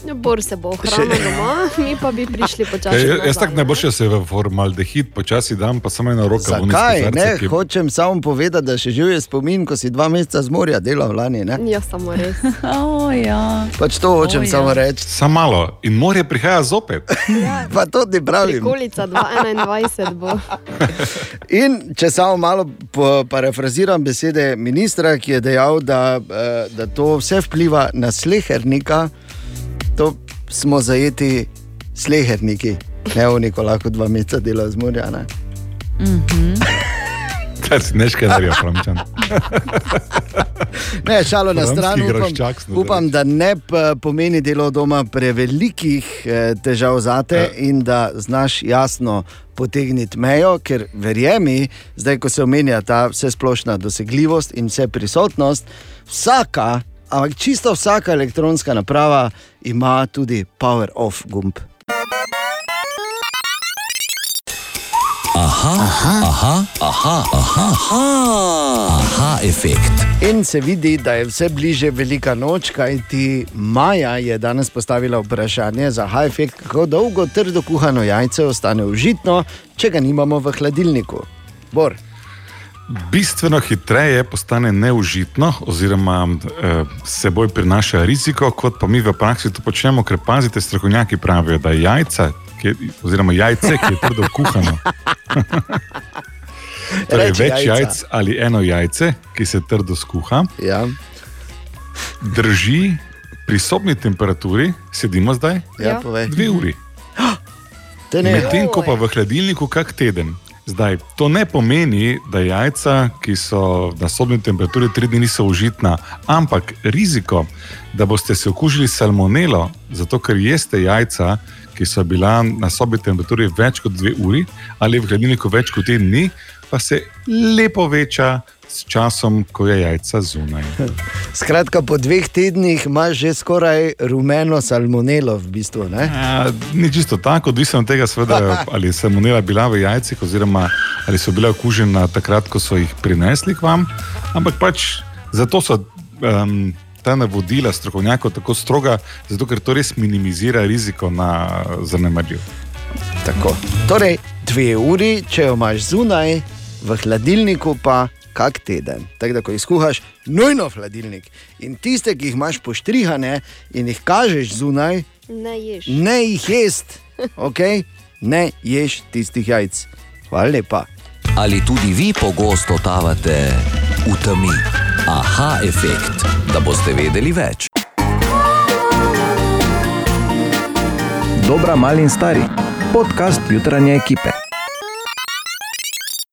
Ja, Bor se bo ohranil doma, <laughs> mi pa bi prišli počasi. Ja, jaz tako ne. najboljše se v formaldehid počasi dam, pa samo eno roko v Zakaj? Ne, kozarce, ki- hočem samo povedati, da še živi spomin, ko si dva meseca z morja delal lani. Ne? Ja, samo res. <laughs> Oh, ja. Pač to hočem O, ja. samo reči. Samo malo in morje prihaja zopet. <laughs> Pa to ti pravim. Prikolica 2021 bo. In če samo malo parafraziram besede ministra, ki je dejal, da, eh, da to vse vpliva na slehernika, to smo zajeti sleherniki, ne v neko lahko dva meseca dela z morja. Ne? <laughs> Kaj si neškaj naredil, Framčan? Ne, šalo na stran, upam, upam, da ne p- pomeni delo doma prevelikih eh, težav za te Ja. in da znaš jasno potegniti mejo, ker verjemi, zdaj ko se omenja ta vsesplošna dosegljivost in vse prisotnost, vsaka, ampak čisto vsaka elektronska naprava ima tudi power off gumb. Aha, aha, aha, aha, aha, aha, aha efekt. In se vidi, da je vse bliže velika noč, kajti Maja je danes postavila vprašanje za high-effekt, kako dolgo trdo kuhano jajce ostane užitno, če ga nimamo v hladilniku. Bor. Bistveno hitreje postane neužitno, oziroma eh, seboj prinaša riziko, kot pa mi v praksi to počnemo, ker pazite, strokovnjaki pravijo, da jajca, ki, oziroma jajce, ki je trdo kuhano. <laughs> torej, Reči več jajca. jajc ali eno jajce, ki se trdo skuha, ja. drži pri sobni temperaturi, sedimo zdaj, Ja, dve uri. <gasps> Medtem ko pa v hladilniku kak teden. Zdaj, to ne pomeni, da jajca, ki so na sobni temperaturi tri dni, niso užitna, ampak riziko, da boste se okužili s salmonelo, zato ker jeste jajca, ki so bila na sobni temperaturi več kot dve uri ali v hladilniku več kot teden dni, pa se lepo veča s časom, ko je jajca zunaj. <laughs> Skratka, po dveh tednih imaš že skoraj rumeno salmonelo, v bistvu. Ne? Ja, ni čisto tako, odvisno od tega, seveda, <laughs> ali je salmonela bila v jajcih, oziroma ali so bila okužena takrat, ko so jih prinesli k vam. Ampak pač zato so um, ta navodila strokovnjakov tako stroga, zato ker to res minimizira riziko na zanemarljiv. Tako. Torej, dve uri, če jo imaš zunaj, v hladilniku pa kak teden. Tako da, ko jih skuhaš, nujno v hladilnik. In tiste, ki jih imaš poštrihane in jih kažeš zunaj, Ne ješ. ne jih jest, okay? ne ješ tistih jajc. Hvala lepa. Ali tudi vi pogosto totavate v temi? Aha, efekt, da boste vedeli več. Dobra, mali in stari. Podcast jutranje ekipe.